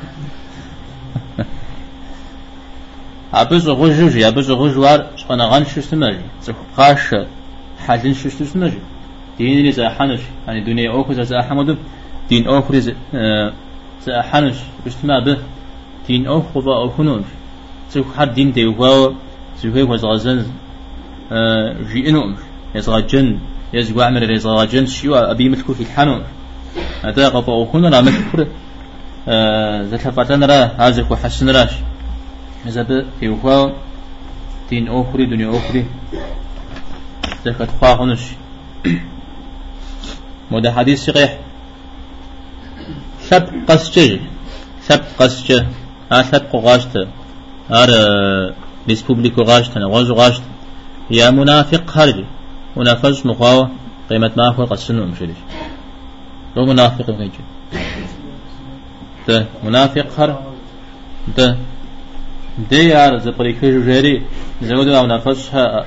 أبز غجوج أبز غجوار شقنا غان شستمج زخاش حالين شستمج دين اللي زحنش يعني دنيا أوكو زحمد دين أوكو زحنش استمع به دين أوكو ذا أوكنون زخ حد دين تيوكو زخي وزغزن جينوم يزغجن يزغ عمر يزغجن شو أبي ملكو في الحنون هذا قطع أوكنون عمل ذات فتن را هذا حسن راش. مزاد يوخوا دين أخرى دنيا أخرى زكاة خواهنش مودة حديث صحيح سب قسجة سب قسجة ها سب قغاشت هار ريسبوبليكو غاشت غوز غاشت يا منافق خارجي. منافق مخاوة قيمة ما هو قسنو مشريش لو منافق مخيجي ده منافق خر. ده. ديار زبريك جري زود أو نفسها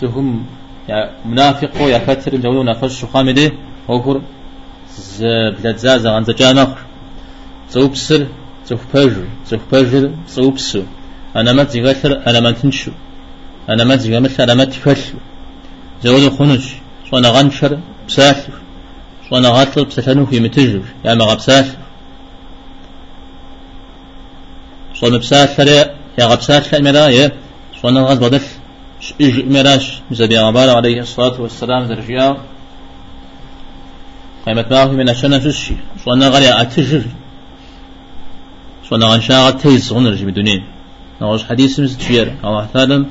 تهم يا منافق يا كتر زود نفس شو خامدة أوكر ز بلاد زازا عن زجانخ زوبسر زوبجر زوبجر زوبسو أنا ما تزغثر أنا ما تنشو. أنا ما تزغمثر أنا ما تفشو زود خنش أنا غنشر بسافر شو أنا غاطل بسفنو في متجر. يا ما غبسافر صون بسات يا غبسات المراية صون غز بدل إج مراش مزبي عبارة عليه الصلاة والسلام زرجيا قيمة ما من عشان ششي صون غري أتجر. صون غنشا تيز غنرج بدونين نوش حديث مزتشير أو ثالم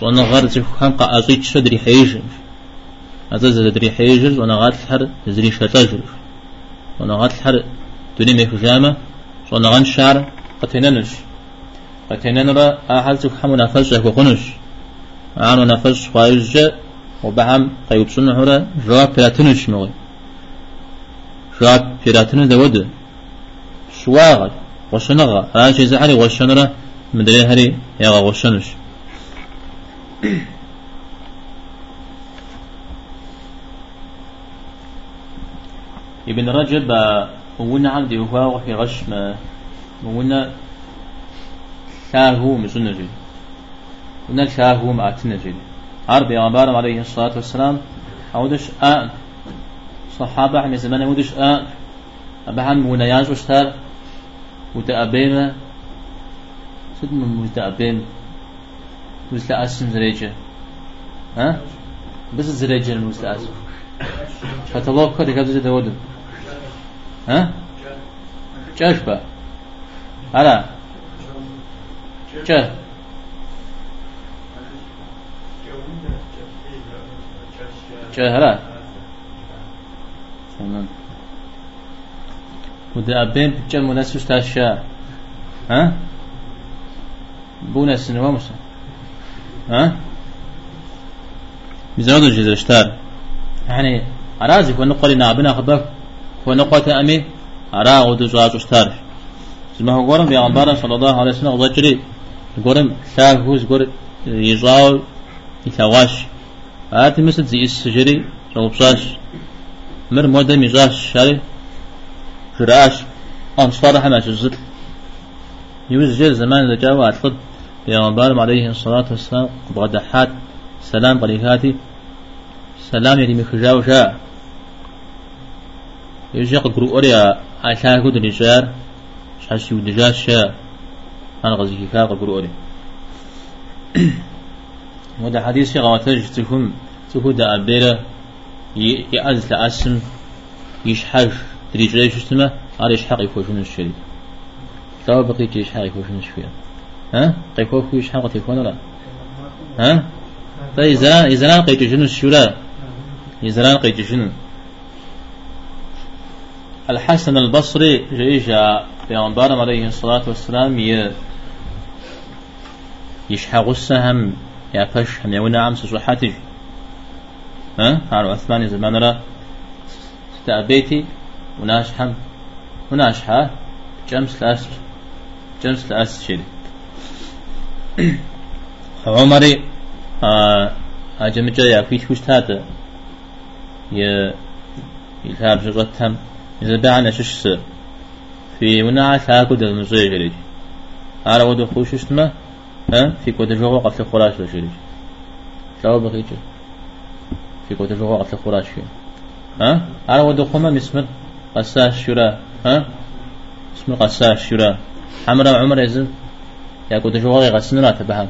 صون غرز خم قاعزيت شدري حيجر. هذا زدري حيجر. وأنا غات الحر زري شتاجر. وأنا غات الحر دوني ميخجامة صون غنشار قتننش قتننرا أحل تفهم نفس وخنش عانو نفس خايج وبعم قيوب سنحورا جواب بلاتنش مغي جواب بلاتنش دود شواغل وشنغا راشي زحري وشنرا مدري هري يغا وشنش ابن رجب ونا عبدي وهو وحي غشم. ونا شاهو مسنة جدي ونا شاهو معتنة جدي عربي عبارة عليه الصلاة والسلام. أودش آن صحابة من زمان أودش آن أبحان منياج وشتار وتأبين سد من متأبين وزلا أسم زريجة. ها بس زريجة المزلا أسم شاتلوك كده كده زي دودن ها جاشبا هلا. جا جهلا تمام. وده أبين بجم منسوس تاشا ها؟ بونس نوامس ها؟ ميزانود الجزرشتار يعني أرازي ونقل نابنا خبك ونقوة أمي أرا ودزواج اشتار زما هو قرم بيغمبارا صلى الله عليه وسلم غضجري قرم شاهوز قرم يجاو يتواش. آتي مثل زي السجري رغبشاش مر مودا ميزاش شاري فراش أنصار حما جزل يوز جل زمان جاءوا أتلد بيغمبار عليه الصلاة والسلام بغدحات سلام قليكاتي سلام يدي مخجاو شاء يجي قرؤ أريا عشان كود الرجال شاش يودجاش شاء أنا غزيكي كا قرؤ أريا. وده حديث في غواتج تكون ده أبيرة يأز لأسم يشحج تريجري شو اسمه على يشحق يكوشون الشريك لو بقيت يشحق يكوشون الشريك ها؟ قيكوك يشحق تكون ولا؟ ها؟ طيب إذا إذا لقيت شنو الشورى إذا لقيت شنو؟ الحسن البصري جيجا بيغمبار عليه الصلاة والسلام يشحق السهم يا فش هم يونا عم سجحاتي ها؟ على عثمان زمان را استأبيتي وناشحم وناشحة جمس لاس جمس لاس شيء عمري آه أجمع يا في شوش تاتا. ي يلعب جرتهم إذا بعنا شش في مناعة تاكد المزيج على ودو خوش اسمه؟ ها؟ في كود جوه قتل خراش بشريج لو بقيت في كود جوه قتل خراش فيه ها؟ على ودو خما مسمر قساش شورا ها؟ اسم قساش شورا حمرا عمر يزن. يا كود جوه غسننا تبهم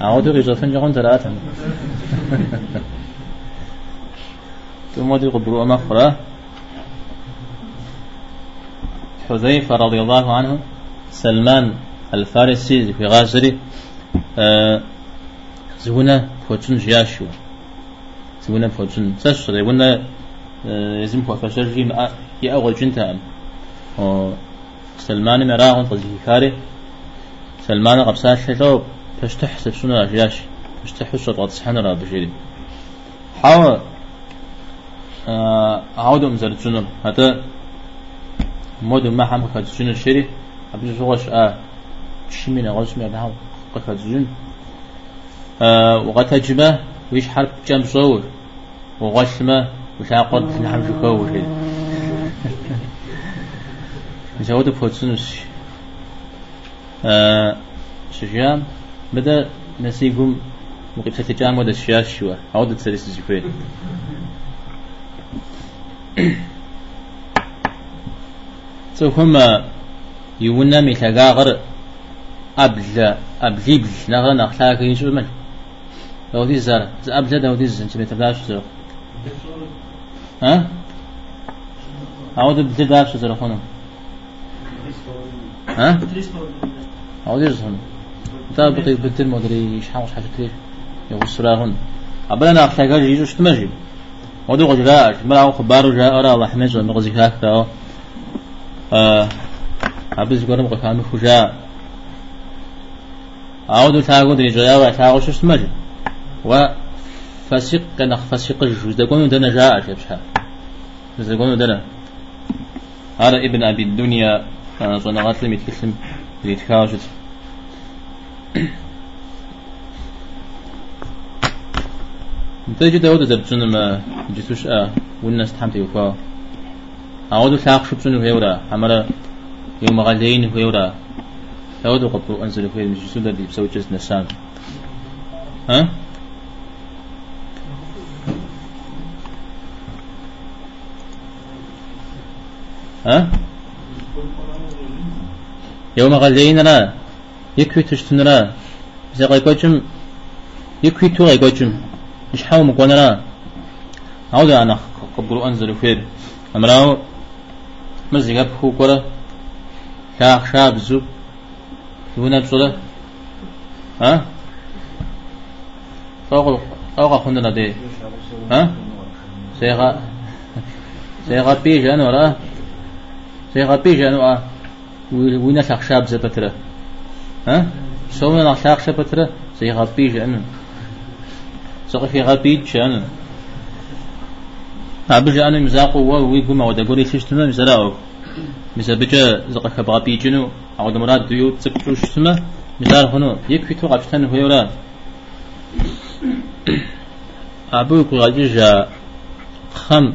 أعود غيزوفن جهون ثلاثة ثم دي قبروا مخرى حذيفة رضي الله عنه سلمان الفارسي في غازري آه زونا فوتون جياشو. زونا فوتون. تسر يقولنا آه يزم فوتون جيم يا أول جنتان سلمان مراغن تزيكاري سلمان قبسات شلو تحسب شنو جياش. تحسب قد سحنا را بشيري حاول آه عودة مزرد شنو. هذا مود ما حمك هذا شنو الشري أبي شغوش آه شمينا غوش مير نهاو قفت زين آه وغتجبه ويش حرب جنب صور وغشمه وش عقد نحن شو كوش زود بفوتسنوس آه شجام بدا نسيقهم مقيم ستجام ودا الشاش شوا. عودة سلسل زفين سو هما يونا ميتاغاغر أبل أبليبل نغرا نخلاك يشو من لو دي زار أبل ده ودي زن تبي تبلاش زر ها؟ أعود بدي داش زر خونم؟ ها؟ أعود زر طيب بقي بدل مدري إيش حاوش حاجة كتير يقول سراهن أبلا نخلاك يجو شتمجي ودو غجراش مرا خبارو جاء أرى الله حمد ونغزي هكذا آه. أبز قرم قفامي خجاء عود تاغو دري جاء وتاغو شو اسمه و فسق كان فسق الجوز دقون دنا جاء شبشها دقون دنا. هذا ابن أبي الدنيا. صنعات لم يتكلم. يتكاوشت تجي داود زبطون ما جسوش آه والناس تحمت يوفا عود تاغ شبسون وهيورا حمرا يوم غالين وهيورا داود قبل أنزل في المجلس الذي بسوي جزء نسان ها؟ ها؟ يوم غالين لا يكوي تشتن لا زي غيقوشم يكوي تو غيقوشم مش حاول مقوانا لا عود أنا قبل أنزل في أمراو مزيقب هو كورا شاخ شاب زوب. يونا بصلاة ها؟ فوق أو قخنا دي ها؟ سيغا سيغا بيجان ورا سيغا بيجان ورا وين شاخ شاب زبتره ها؟ سوما شاخ شبتره سيغا بيجان سوق في غبيج شان عبج أنا. مزاق و ويقول ما ودا قولي شيش تما مزراو مثل بجا زق خبا بيجنو أو دمرات ديو تسكتو شتما مثال هنو. يكفي تو قبشتن هو يورا أبو يقول جا خم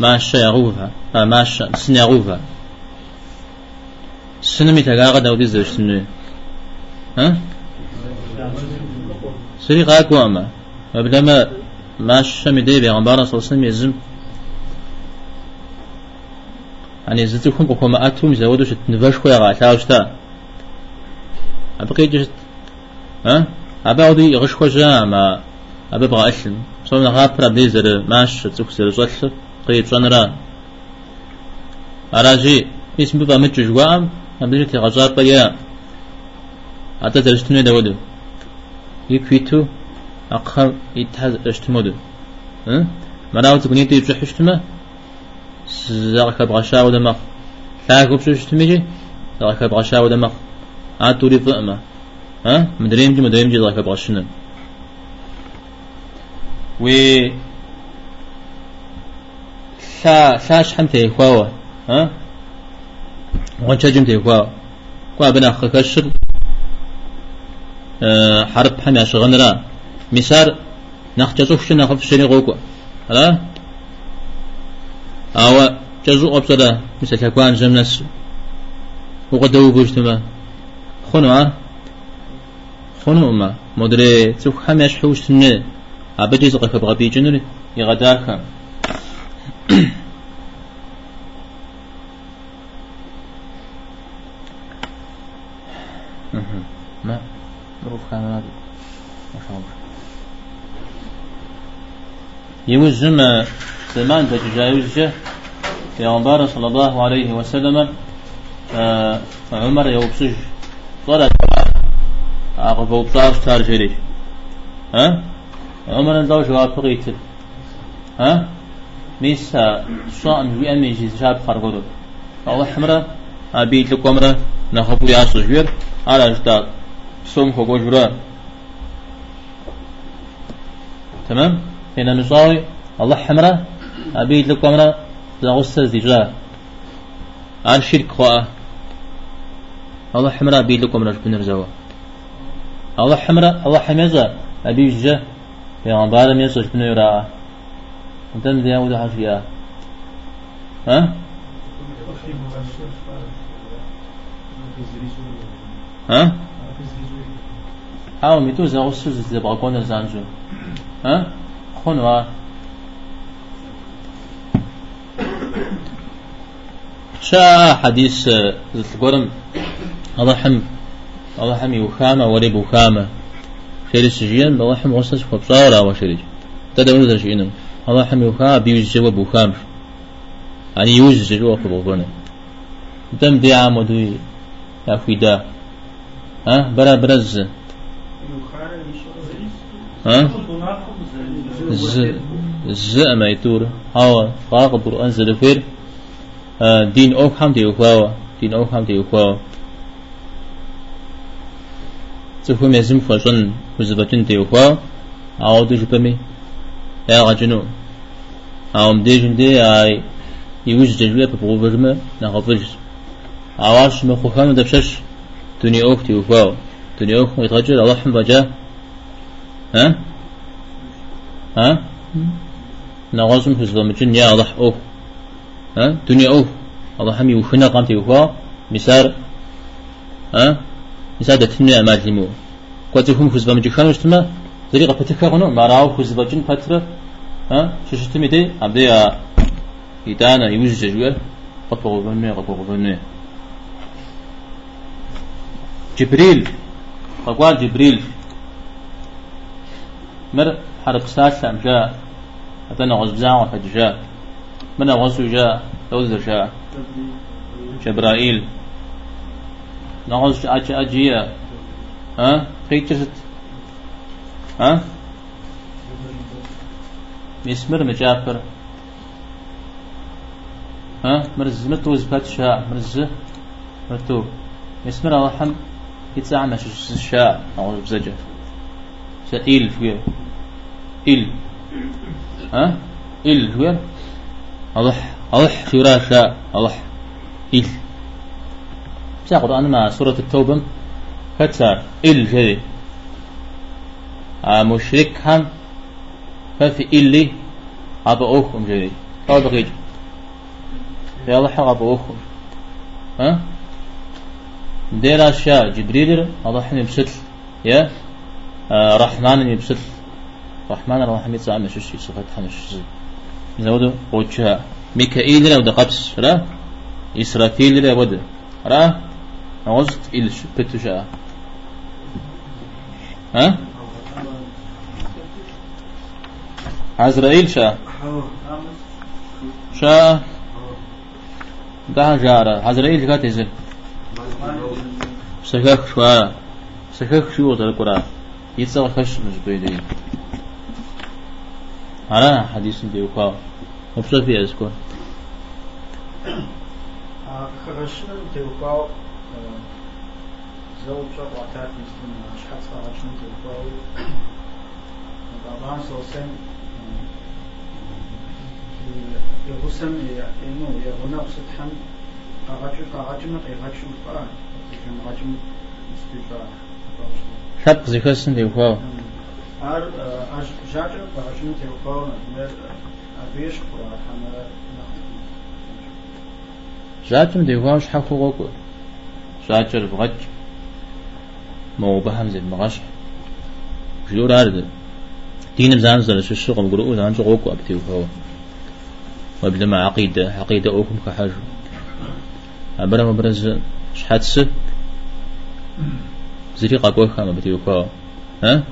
ما شيغوفا ما ش سنيغوفا سنمي تغاغا داودي زوج سنو ها؟ سري غاكو أما. وبلما ما شمي دي بيغمبار صلى الله عليه وسلم يزم. يعني زتكم بكم أتوم زودوش تنفش خويا غاتاوشتا أبقي جست ها؟ أبا أودي يغش خوجا ما أبا بغا أسلم صوم غابرا بليزر ماش تكسر زوال قي تشانرا أراجي اسم بابا متجوج وام أبدي تغزار بيا. أتا ترشتني دودو يكفيتو أقخر يتحز اشتمودو ها؟ مراو تكنيتو يبشح زاغك بغشا ودمخ لاكو بشو اشتميجي زاغك بغشا ودمخ آتوري فأما ها؟ مدريم جي مدريم جي زاغك بغشنا و شا شاش حم تيخواوا ها؟ وانشا جم تيخواوا كوا بنا خكشر أه حرب حمي أشغنرا مسار نخجزوك شنا خف شني غوكو لا أو جزو أبصدا مثل تكوان زمنس وقدو بوجتما. خنوا خنوا ما مدري تسوك حميش حوش تنه. أبدي زقك بغبي جنري يغداك. ما ظروف كان ما شاء الله. يوزم زمان تجاوزه پیغمبر صلى الله عليه وسلم آه، عمر يوبسج طلع أغفو بطاش تار جريش ها عمر دو جواب بغيت ها ميسا صان في أمي جيز شاب خرقودو الله حمرة أبيت لكم نخبو ياسو جوير على جداد سوم خبو جورا تمام هنا نصاوي الله حمرة أبيت لكم أمرا زغسة زجاء عن شرك خواء الله حمرة أبيت لكم أمرا جبن رزوا الله حمرة الله حميزة أبي جا في غنبار من يسوع جبن يرى أنت من ذي أود حفيا ها؟ ها؟ أو ميتو زغسة زبغة كون زانجو ها؟ خنوا شاء حديث القرم الله حم الله حم يوخامة وري بوخامة. خير السجين الله حم وصلت فبصارة وشريج تدعو نذر شيئنا الله حم يوخامة بيوز جوا بوخام يعني يوز جوا فبوخنا دم دي عام ودوي يا فيدا ها؟ برا برز. ها؟ ز ز ما يتور. هوا قاق القرآن زلفير. آه دين أو خام تيوخوا دين أو خام تيوخوا تفهم يزم فشن وزبتن تيوخوا أو تجبمي يا غجنو أو مديجن دي أي يوج ججوية ببغوفرمة نغفج عواش مخوخام دبشش. دنيا أوف تيوخوا دنيا أوف يتغجر الله حم بجاه ها؟ ها؟ نغازم حزب مجن يا الله أوه ها؟ دنيا أوه. الله هم يوخنا قامت يوخوا مسار ها؟ مسار دتنيا ما تلمو قوتهم حزب مجن خانو اجتما طريقة فتكا غنو ما راو حزب مجن فترة ها؟ ششتمي دي عبدي إدانا يوجد جوال. قطبغ بنوية قطبغ بنوية جبريل. فقال جبريل. مر حرب ساسا جاء أتنا غزبزان جاء من غزو جاء؟ دوزر جاء. جبرائيل. نغز أج أجيا ها؟ خيتشت ها؟ مسمر مجافر ها؟ مرز. متو زبات شاء. مرز. متو. مسمر رحم يتسع مش شاء. أو بزجة سئيل فيه إل ها؟ إل فيه أضح أضح شورا شاء أضح. إل. بس قرآن؟ ما سورة التوبة؟ فتر إل جدي مشرك هم. ففي إلي أبا أخم جدي أو بقيج في الله أبا أخم ها؟ دير أشياء. جبريل الله حني بسل يا؟ آه رحمن يبسل رحمن الرحيم. يتسامى مش شيء صفات حمش زودو وجهها. ميكائيل لا ودا قبس لا إسرافيل لا ودا را؟ عوزت إلش بتشاء ها؟ عزرائيل شاء. شاء. ده جارة. عزرائيل كات يزل سكاك شوارع سكاك شو ذا القرآن يتسوى خش بيدين على حديث بيوكا وبصوفي أسكون آه، خرجنا تلقاو آه، زوج وعتات مستمع شحال خرجنا تلقاو طبعا سوسن يغسم يعتنو يغنى وستحن قاعدش قاعدشنا قاعدشنا فاعل قاعدشنا استفاعل شاب زي خسن تلقاو أر آه، أش جاجر قاعدشنا تلقاو نتمر جاتم ديوكا مش حكو غوكو جاجر بغج. مو بهم زي مغش جور أرد دين زان زل شو الشغل قرؤو زان شو غوكو أبتيو هو وبلما عقيدة. عقيدة أوكم كحاج أبرا مبرز شحاتس زري قاقوي خام أبتيو هو ها؟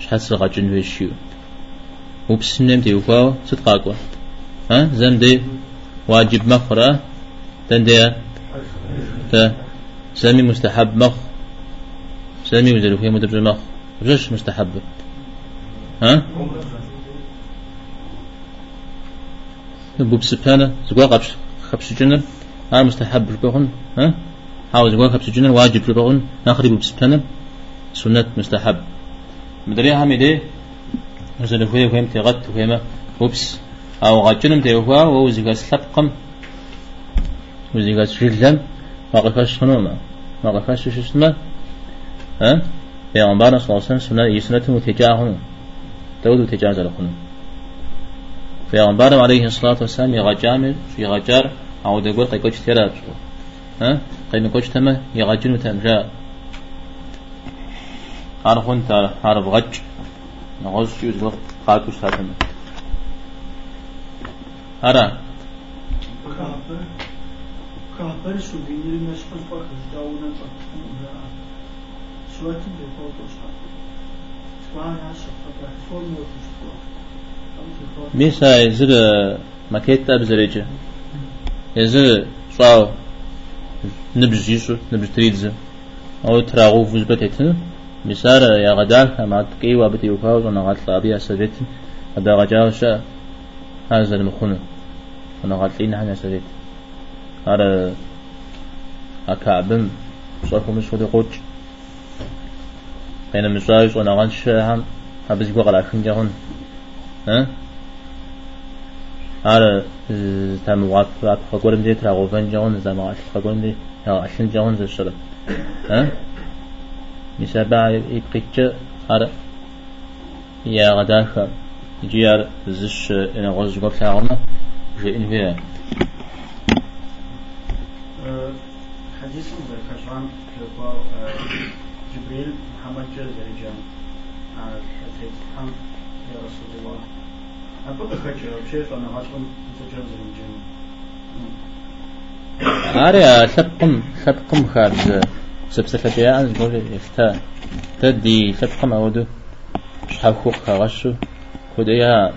شحاتس غاجن ويشيو وبسنم تيو هو ست قاقوي ها؟ زن دي واجب مخرة. دن دي تا سامي مستحب مخ. سامي وزلو هي مدبر مخ وجش مستحب. ها؟ بوب سبحانه. زقوا قبش خبش جنر ها مستحب ربعون ها؟ حاول زقوا خبش جنر واجب ربعون ناخذ بوب سبحانه. سنة مستحب. مدري هم إيه مثلا هو فهم تغت فهم وبس أو غجنم تيوها ووزيغا سلبقم وزيغا شلم واقفاش شنو ما؟ واقفاش شو اسمه ها؟ پیغمبر صلی الله علیه و سنت یسنت متجاهن تود تجاز لكم پیغمبر علیه الصلاة والسلام يغجام يغجر. أو دقول قي كوش تراب ها؟ قي كوش تما يغجن تمجا. عرفون تار عرف غج نغوز شوز وقت قاكوش تاتم أرى Kahper su biniri meşgul bakız davuna bakın. Suatın de fotos var. Svana şafaka formu ميسا يزر مكيتا بزريجة يزر صاو نبج يسو نبج تريدز أو تراغو فوزبتت مسار يا غدال ما تقي وابتي وفاوز ونغات لابيا سبت هذا غجاوشا هذا المخون ونغات لين هنا سبت هذا أكعبم صرفو مش ودي قوج بين مساوس ونغات شاهم. هبز بقى لكن جهون. ها؟ على تام وقت خقولم دي ترى غوفن جون زمان خقولم دي. يا عشر جون زي الشرب ها؟ نسبة إبقيك أر يا غداخر جيار زش إن غز قبل عرنا جئن فيها. حديث كشان جبريل محمد حديث حم يا رسول الله. أبدا خجر بشيء أنا عشان متجزرجان أريا سبقم سبقم خارج سبسفة يا أن نقول يفتا تدي سبقم أودو شحال خوك خاغشو خديا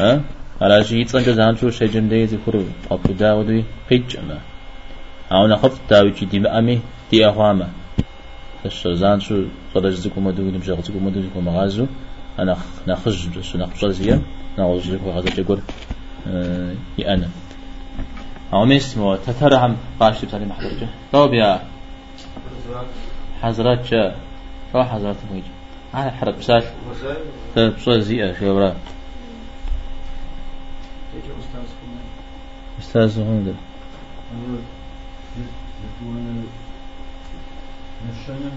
ها؟ على شيء تصنع زانشو شيء جمدي ذكرو أبو داودي قيج أما أو نخط داوي دي مأمي دي أهواما تش زانشو صدج زكو مدو نبجغ زكو مدو زكو مغازو. أنا نخج سنة بشازيا نعوز وهذا جقول يأنا أو ميس مو تترهم قاش بسالي محضر طب يا حضرات؟ جا شو حضرات ميج أنا حرب بسال بسال زيئة شو برا. أستاذ هوندا نشانم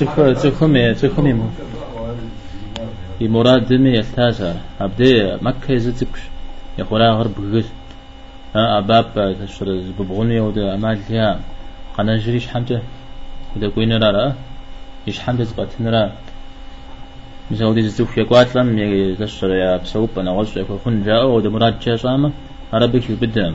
تكو تكومي تكومي مراد دمي التاسع أبدي مكة يزتكش يقولا غرب ها أباب تشر ببغني ودا أمال ليها قنا جريش حمته ودا كوين رارا إيش حمته يقوات يا أنا يكون جاء ودا مراد جاء صامة عربك بدأ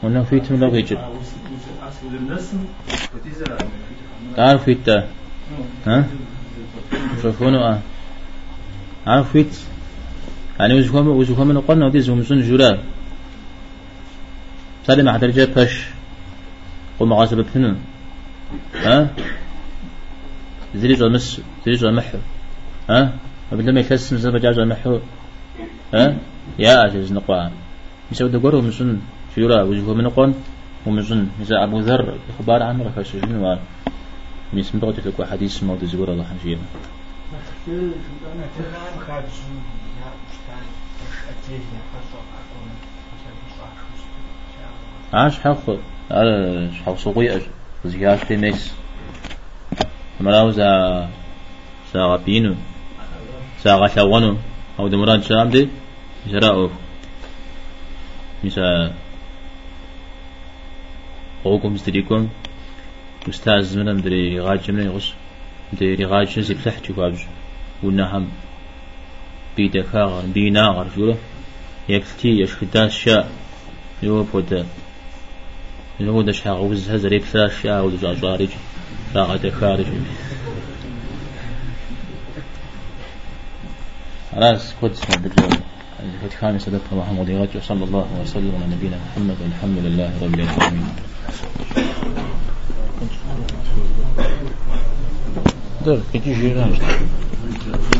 فيتم لو يجد تعرف فيت ها؟ شوفونه آه. عارف فيت يعني وزكم وزكم من قلنا ودي سن جرا سالم حضر جاء بش قل مغاسبة بثنن ها؟ زري جو مس زري جو محو ها وبدل ما يكسم زبا محو ها؟ يا أجل نقوى. مسوي دقوره من شورا وجهه من قن ومزن إذا أبو ذر إخبار عنه رفاش جنوا ميسم بغت في حديث موت زور الله حجينا. عاش حق على حق سوقي أج زياش في ميس مراو زا غبينو زا غشوانو أو دمران شام دي مثلا قوكم ستريكم أستاذ من مدري غاج من يغش مدري غاج نزي بلحت يقابج ونهم بيدا كاغر بينا غر جوله يكتي يشكداس شاء يوب ودا يوم دش حاغ وز هزر يكتاس شاء ودا جارج راغة خارج راس كود اسمه بالجوله الفتحان صدق محمد وصلى الله وسلم. على نبينا محمد. والحمد لله رب العالمين Да, какие же иранские.